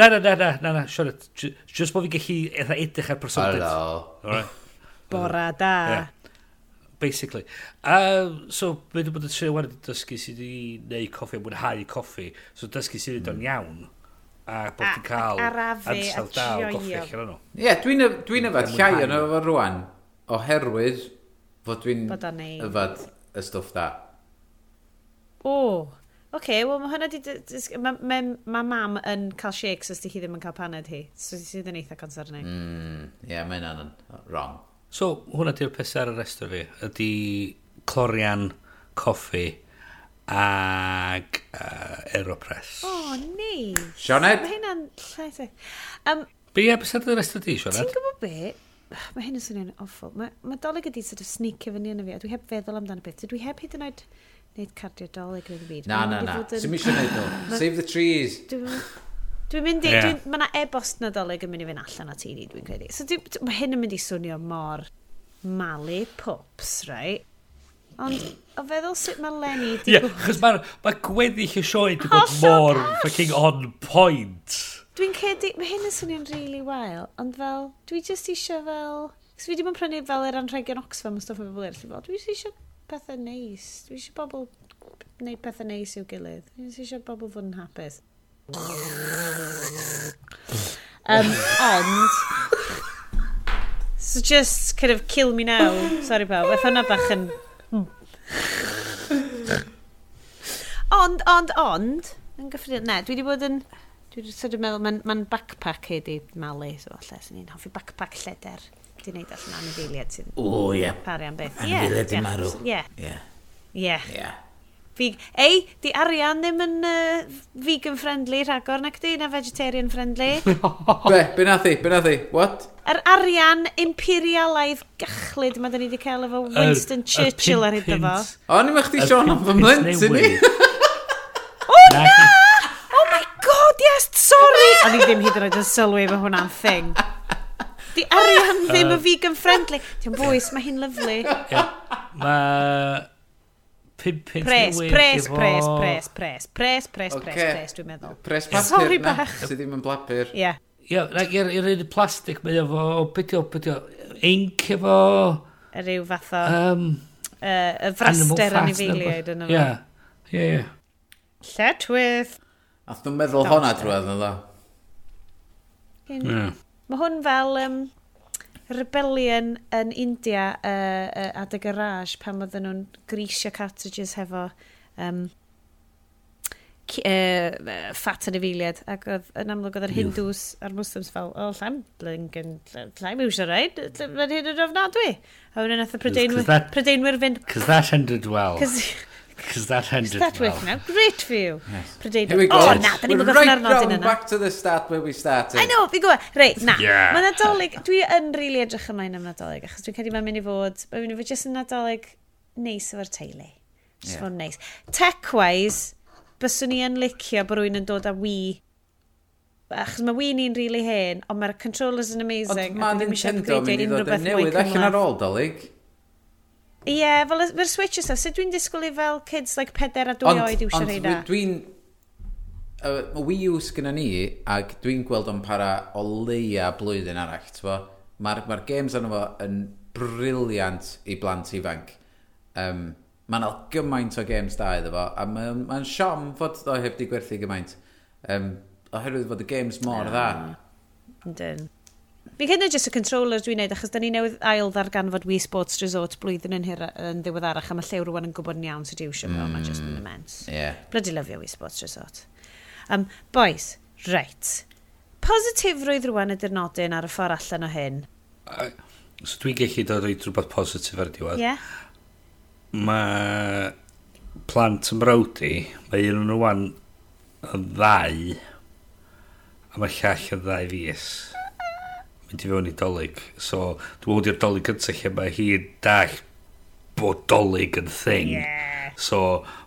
Na, na, na, na, na, na, siarad. Jyst bod fi'n gallu edrych ar person. I Bora da. Yeah basically. Um, so, mae wedi bod yn trio wedi dysgu sydd wedi gwneud coffi a mwynhau coffi. So, dysgu sydd wedi mm. o'n iawn a bod ti'n cael ansawdd da o goffi allan nhw. Ie, dwi'n dwi yfad llai yn efo rwan, oherwydd fod dwi'n yfad y stwff da. O, oce, okay, wel mae hwnna di... Mae ma, ma mam yn cael shakes os di hi ddim yn cael paned hi, so sydd yn eitha concerning. Mm, ie, yeah, mae hwnna'n wrong. So, hwnna di'r peth ar y rest o fi, Ydy clorian coffi ag uh, Aeropress. O, oh, neis. Sioned? Mae hynna'n llais Um, Be e, beth ydy'r rest o di, Sioned? Ti'n gwybod be? Mae hyn yn swnio'n awful. Mae, mae doleg ydi sort of sneaky fyny yn y fi, a dwi heb feddwl amdano beth. Dwi heb hyd yn oed wneud cardio doleg yn y byd. Na, na, na. Sym eisiau wneud nhw. Save the trees. Dwi'n mynd i... Yeah. Mae yna e-bost nadolig yn mynd i fynd allan at i ni, dwi'n credu. So dwi, mae hyn yn mynd i swnio mor malu pups, right? Ond o feddwl sut mae Lenny di yeah, bod... Chos mae ma gweddill y sioe di bod mor fucking on point. Dwi'n cedi... Mae hyn yn swnio'n really wael, ond fel... Dwi just eisiau fel... Cos fi ddim yn prynu fel yr anrhegion Oxfam a stwff o bobl eraill. Fel, dwi eisiau pethau neis. Dwi eisiau bobl gwneud pethau neis i'w gilydd. Dwi just eisiau bobl fod yn hapus. um, ond... So just kind of kill me now. Sorry pal, beth hwnna bach yn Hmm. ond, ond, ond, yn gyffredin, ne, dwi wedi bod yn... Dwi wedi sort of meddwl, mae'n ma backpack hyd i malu, so falle, sy'n ni'n hoffi backpack lleder. Di wneud allan am sy'n... O, ie. Pari am beth. Am yeah, yeah. marw. Ie. Ie. Ie. Fig... Ei, di arian ddim yn uh, vegan friendly rhagor nac di, na vegetarian friendly. be, be nath i, be nath i, what? Yr er arian imperialaidd gachlyd mae da ni wedi cael efo Winston er, Churchill ar hyd fo. O, ni ma'ch di Sean am fy mlint ni. O na! Oh my god, yes, sorry! O'n i ddim hyd yn oed yn sylwi efo hwnna'n thing. Di arian ddim yn vegan friendly. Ti'n bwys, mae hi'n lyflu. Mae pum pint pres, pres, pres, pres, pres, pres, pres, pres, pres, dwi'n meddwl. Pres papur na, sydd ddim yn blapur. Ie. Ie, ac i'r un plastig, mae efo, beth o, beth o, inc efo... Ryw fath o... Um, uh, y fraster anifeiliaid yn efo. Ie, ie, ie. Lletwydd. Ath nhw'n meddwl honna drwydd, yn dda. Ie. Mae hwn fel um, rebellion yn India uh, uh, adeg y garage pan oedden nhw'n grisio cartridges hefo um, uh, fat yn y filiad. ac oedd yn amlwg oedd yr Hindus a'r Muslims fel o llaim blinkin llaim yw siarad rhaid mae'n hyn yn ofnadwy. A wna nath y Prydeinwyr fynd Cos that ended well. Cos... Because that ended that well. working out? Great for you. Yes. Here we oh, go. Oh, na, da ni'n We're right round yna. back to the start where we started. I know, fi gwybod. Reit, na. Yeah. Mae Nadolig, dwi yn rili really edrych ymlaen am Nadolig, achos dwi'n credu mae'n mynd i fod, mae'n mynd i fod jyst yn Nadolig neis efo'r teulu. Just yeah. fod neis. Tech-wise, byswn i yn licio bod rwy'n yn dod â Wii achos mae Wii ni'n rili really hen, ond mae'r controllers yn amazing. Ond mae Nintendo mynd i ddod yn newydd allan ar ôl, dolyg. Ie, yeah, fel mae'r Switch ysaf, sut dwi'n disgwyl i fel kids like 4 a 2 oed iwsio rheina? Ond dwi'n... Uh, Wii U sgyna ni, ac dwi'n gweld o'n para o leia blwyddyn arall, Mae'r ma games arno fo yn briliant i blant ifanc. Um, mae'n al gymaint o games da iddo fo, a mae'n ma siom fod o heb di gwerthu gymaint. Um, oherwydd fod y games mor yeah. dda. Dyn. Fi'n cynnig jyst y controllers dwi'n neud, achos da ni newydd ail ddarganfod Wii Sports Resort blwyddyn yn, hira, yn ddiweddarach, a mae llew rwan yn gwybod yn iawn sydd i'w siwm, mm, mae'n just yn immense. Yeah. Bloody lyfio Wii Sports Resort. Um, boys, right. Positifrwydd rwan ydy'r nodyn ar y ffordd allan o hyn. Uh, so dwi'n gallu dod o'i rhywbeth positif ar y diwedd. Yeah. Mae plant yn mrawd mae un o'n nhw yn ddau, a mae llall yn ddau fus mynd i fewn i dolyg. So, dwi'n meddwl i'r dolyg gyntaf lle mae hi'n dall bod dolyg yn thing. Yeah. So,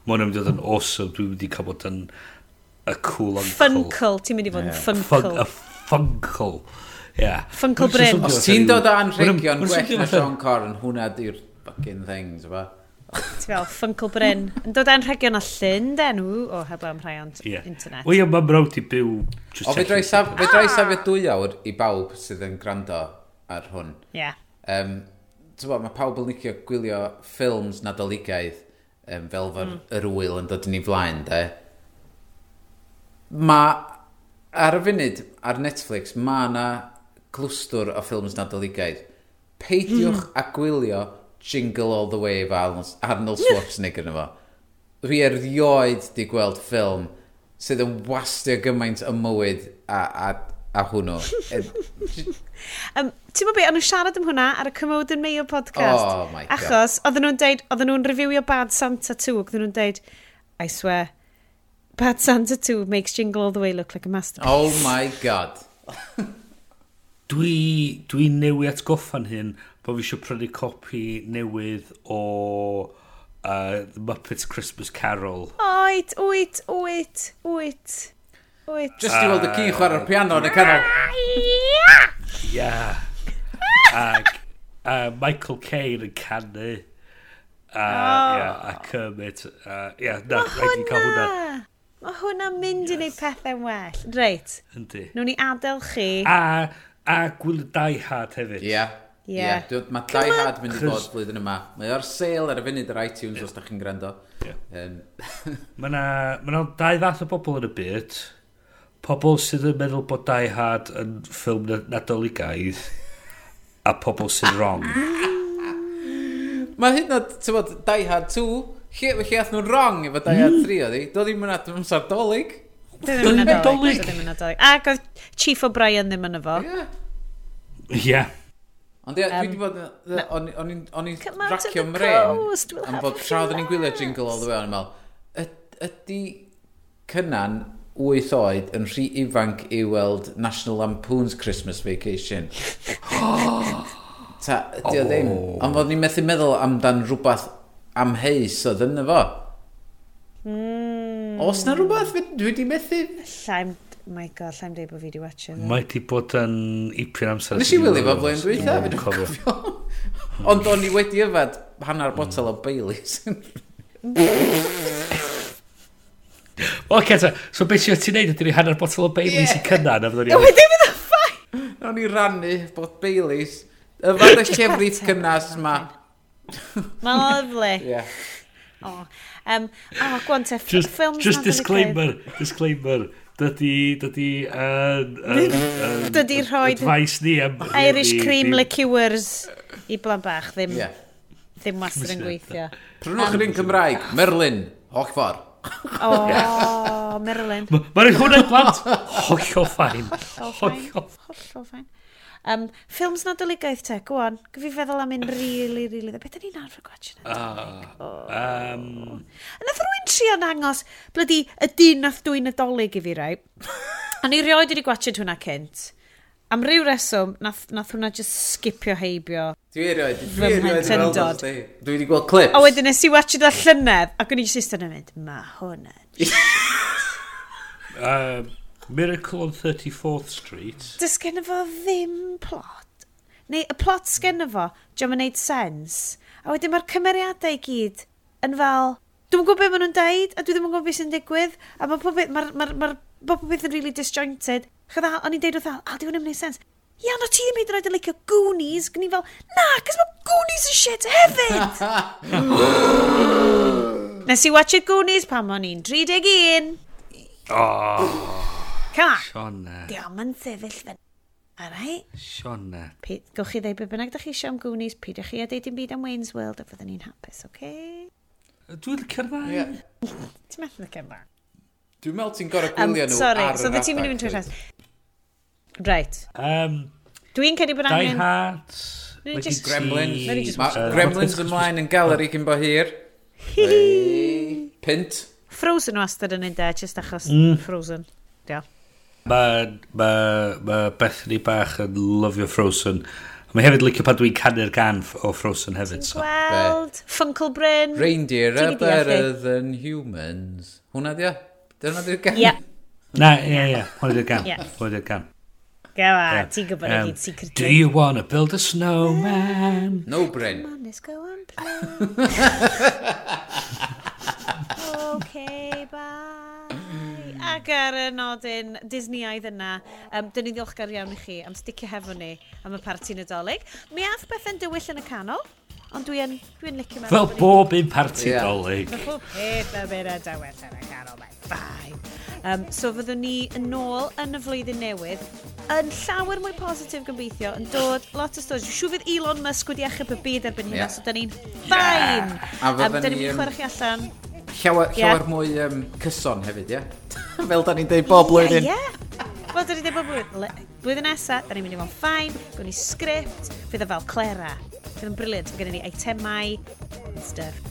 mae hwnna'n mynd i fod yn awesome. Dwi'n mynd i cael bod yn a cool uncle. Funkle, ti'n mynd i fod yn yeah. funkle. A funkle. Yeah. Funkle Bryn. Os ti'n dod o anrhegion gwell na Sean Corn, hwnna di'r fucking thing, ti'n Ti'n fel, Funkle Bryn. Yn dod e'n rhegion o llyn, den nhw, o heb am rhai ond yeah. internet. Wel, mam rawd i byw... O, fe drai saf, fe drai ah! safio dwy awr i bawb sydd yn gwrando ar hwn. Ie. Yeah. Um, bo, mae pawb yn licio gwylio ffilms nadoligaidd um, fel fy'r mm. yr wyl yn dod yn ei flaen, de. Mae, ar y funud, ar Netflix, mae yna glwstwr o ffilms nadoligaidd. Peidiwch mm. a gwylio Jingle All The Way efo Arnold Schwarzenegger yna fo. Rhi erioed di gweld ffilm sydd yn wastio gymaint y mywyd a, a, a hwnnw. um, Ti'n meddwl beth, o'n nhw siarad am hwnna ar y Cymod yn Mayo podcast. Oh my god. Achos, oedden nhw'n deud, oedden nhw'n reviewio Bad Santa 2, oedden nhw'n deud, I swear, Bad Santa 2 makes Jingle All The Way look like a masterpiece. Oh my god. dwi, dwi newi atgoffa'n hyn bod fi eisiau prynu copi newydd o uh, The Muppets Christmas Carol. Oed, oed, oed, oed. Oed. Just i weld y ci chwarae'r piano yn y canol. Yeah. Ac uh, Michael Caine yn canu. Uh, oh. yeah, a Kermit. Uh, yeah, na, Mae hwnna. Cael hwnna. Mae hwnna'n mynd yes. i wneud pethau'n well. Reit. Yndi. Nw'n ni adael chi. A, a gwyl dau hard hefyd. Ia. Yeah. Yeah. yeah. Mae Die Hard mynd i bod blwyddyn yma. Mae o'r sale ar y funud yr iTunes yeah. os da chi'n gwrando. Yeah. Um. mae yna ma dau fath o bobl yn y byd. Pobl sydd yn meddwl bod Die Hard yn ffilm nadoligaidd a pobl sy'n wrong. mae hyn o, ti'n bod, Die Hard 2, lle, lle ath nhw'n wrong efo Die Hard 3 oedd hi? Doedd ddim yn adnod sardolig. Doedd ddim yn nadolig. Ac oedd Chief O'Brien ddim yn efo. Ie. Yeah. yeah. Ond ie, dwi wedi bod... O'n i'n racio mrein am bod tra oedden ni'n gwylio jingle all the way on i'n meddwl, ydy cynnan wyth oed yn rhy ifanc i weld National Lampoon's Christmas Vacation. Ta, ydy o ddim. Oh. Ond fod ni'n methu meddwl amdan rhywbeth amheus oedd yn efo. Mm. Os na rhywbeth dwi wedi methu? Llaim my god, llaim dweud bod fi wedi watch it. Mae di bod yn ipyn amser. Nes i wylio fo flaen dwi'n fe dwi'n cofio. Ond o'n i wedi yfad hanner mm. botel o Baileys. Oce, ta. so beth sy'n ti'n neud ydy'n hanner botel o Baileys yeah. i cynnan? No, wedi fydd yn ffai! O'n i rannu bod Baileys. Y fad y llefrith cynnas ma. Mae'n lyflu. Yeah. Oh. Um, oh, gwan te, just, ffilms... Just disclaimer, disclaimer dydy, dydy, uh, dydy rhoi advice ni am... Irish cream liqueurs i blan bach, ddim, yeah. ddim wastad yn gweithio. Prynwch yn un Cymraeg, Merlin, Hochfor. O, Merlin. Mae'r hwnna'n blant hollio ffain. Hollio ffain. Hollio ffain. Um, ffilms nadoligaidd te, go on. Gwyfi feddwl am un really, really... Beth ydyn ni'n arfer gwachio nadolig? Oh. oh. Um... Nath rwy'n trio nangos blydi y dyn nath dwi'n nadolig i fi, rai. a ni rioed wedi gwachod hwnna cynt. Am ryw reswm, nath, nath hwnna just skipio heibio. Dwi erioed, dwi erioed yn gweld Dwi wedi gweld clips. A wedyn nes i watch it a llynedd, ac o'n i just eistedd yn mynd, ma hwnna. um, Miracle on 34th Street. Dys gen fo ddim plot. Neu y plot sgen fo, jo ma'n neud sens. A wedyn mae'r cymeriadau i gyd yn fel... Dwi'n gwybod beth maen nhw'n deud, a dwi ddim yn gwybod beth sy'n digwydd, a mae pob beth, mae'r ma, ma, ma, beth yn really disjointed. Chydda, o'n i'n deud wrth al, a di hwn yn sens. Ia, no ti ddim hyd yn oed yn licio Goonies, gni fel, na, cys mae Goonies yn shit hefyd! Nes i watch it Goonies pan o'n i'n 31. Oh. Come on. Sione. Diolch yn sefyll fan. Alright. Siona. Gwch chi ddeud beth bynnag da chi eisiau am Goonies, peidiwch chi a deud dim byd am Wayne's World a fyddwn ni'n hapus, oce? Okay? Dwi'n cyrfa. Yeah. Ti'n meddwl y cyrfa? Dwi'n meddwl ti'n gorau gwylio nhw sorry, ar so yr ti'n mynd i fynd trwy'r Right. Um, Dwi'n credu bod angen... Die Hard. Just... Gremlins. Just... Uh, Gremlins ymlaen yn galeri cyn bo hir. Pint. Frozen wastad yn un de, just achos mm. Frozen. Diolch. Mae ma, ma Bethany bach yn lyfio Frozen. Mae hefyd licio pan dwi'n canu'r gan o Frozen hefyd. So. Gweld, Funkle Bryn. Reindeer are better than humans. Hwna di o? Dyna di'r gan? Ie. Na, ie, ie. Hwna di'r gan. Hwna di'r gan. Gawa, yeah. ti'n gwybod um, gyd secret Do you want to build a snowman? No, Bryn. Come on, let's go and play. okay. Ac ar y nodyn Disneyaidd yna, um, dyn ni'n ddiolchgar iawn i chi am sticio hefo ni am y parti Nadolig. Mi ath bethau'n dywyll yn y canol, ond dwi'n dwi, licio mewn... Fel bob un parti yeah. Nadolig. Fel bob peth y byr y dywyll yn y canol, mae'n ffain. Um, so fyddwn ni yn ôl yn y flwyddyn newydd yn llawer mwy positif gobeithio, yn dod lot o stori. Dwi'n siŵr fydd Elon Musk wedi achub y byd erbyn hynna, yeah. so da ni'n ffain! Yeah. A fydden um, ni... Da ni'n chwarae chi allan Llawer, llawer yeah. mwy um, cyson hefyd, ie? Yeah? Fel da ni'n deud bob blwyddyn. Ie, ie. Wel, da ni'n deud bob blwyddyn. Blwyddyn nesaf, da ni'n mynd i fod yn ffain, gwn i sgript, fydd o fel Clara. Fydd yn briliant, fydd gen i eitemau, stuff.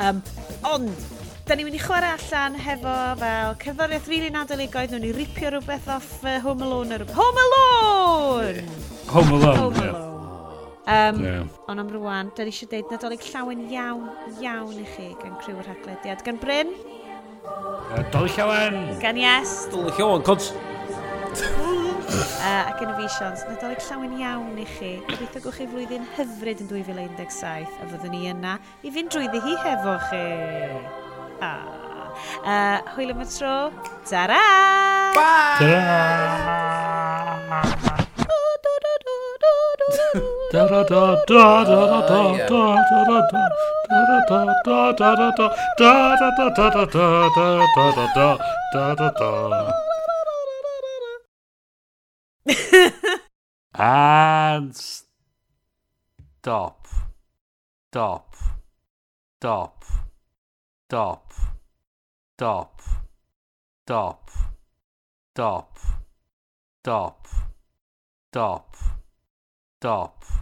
Um, ond, da ni'n mynd i chwarae allan hefo fel cerddoriaeth rili really nadoligaidd, nhw'n i ripio rhywbeth off uh, Home Alone. Home Alone! Home Alone! Home Alone. Yeah. Um, yeah. Ond am rwan, da ni eisiau dweud nadolig llawen iawn, iawn i chi gan criw yr haglediad. Gan Bryn? Uh, Dolly llawen! Gan Yes! Dolig llawen, cons! uh, a yn y fi Sions, nadolig llawn iawn i chi. Gobeithio gwch chi flwyddyn hyfryd yn 2017 a fyddwn ni yna i fynd drwyddi hi hefo chi. Ah. Uh, hwyl am y tro. Ta-ra! Bye! Ta-ra! and stop. Stop. Stop. Stop. Stop. Stop. Stop. Stop. Stop stop.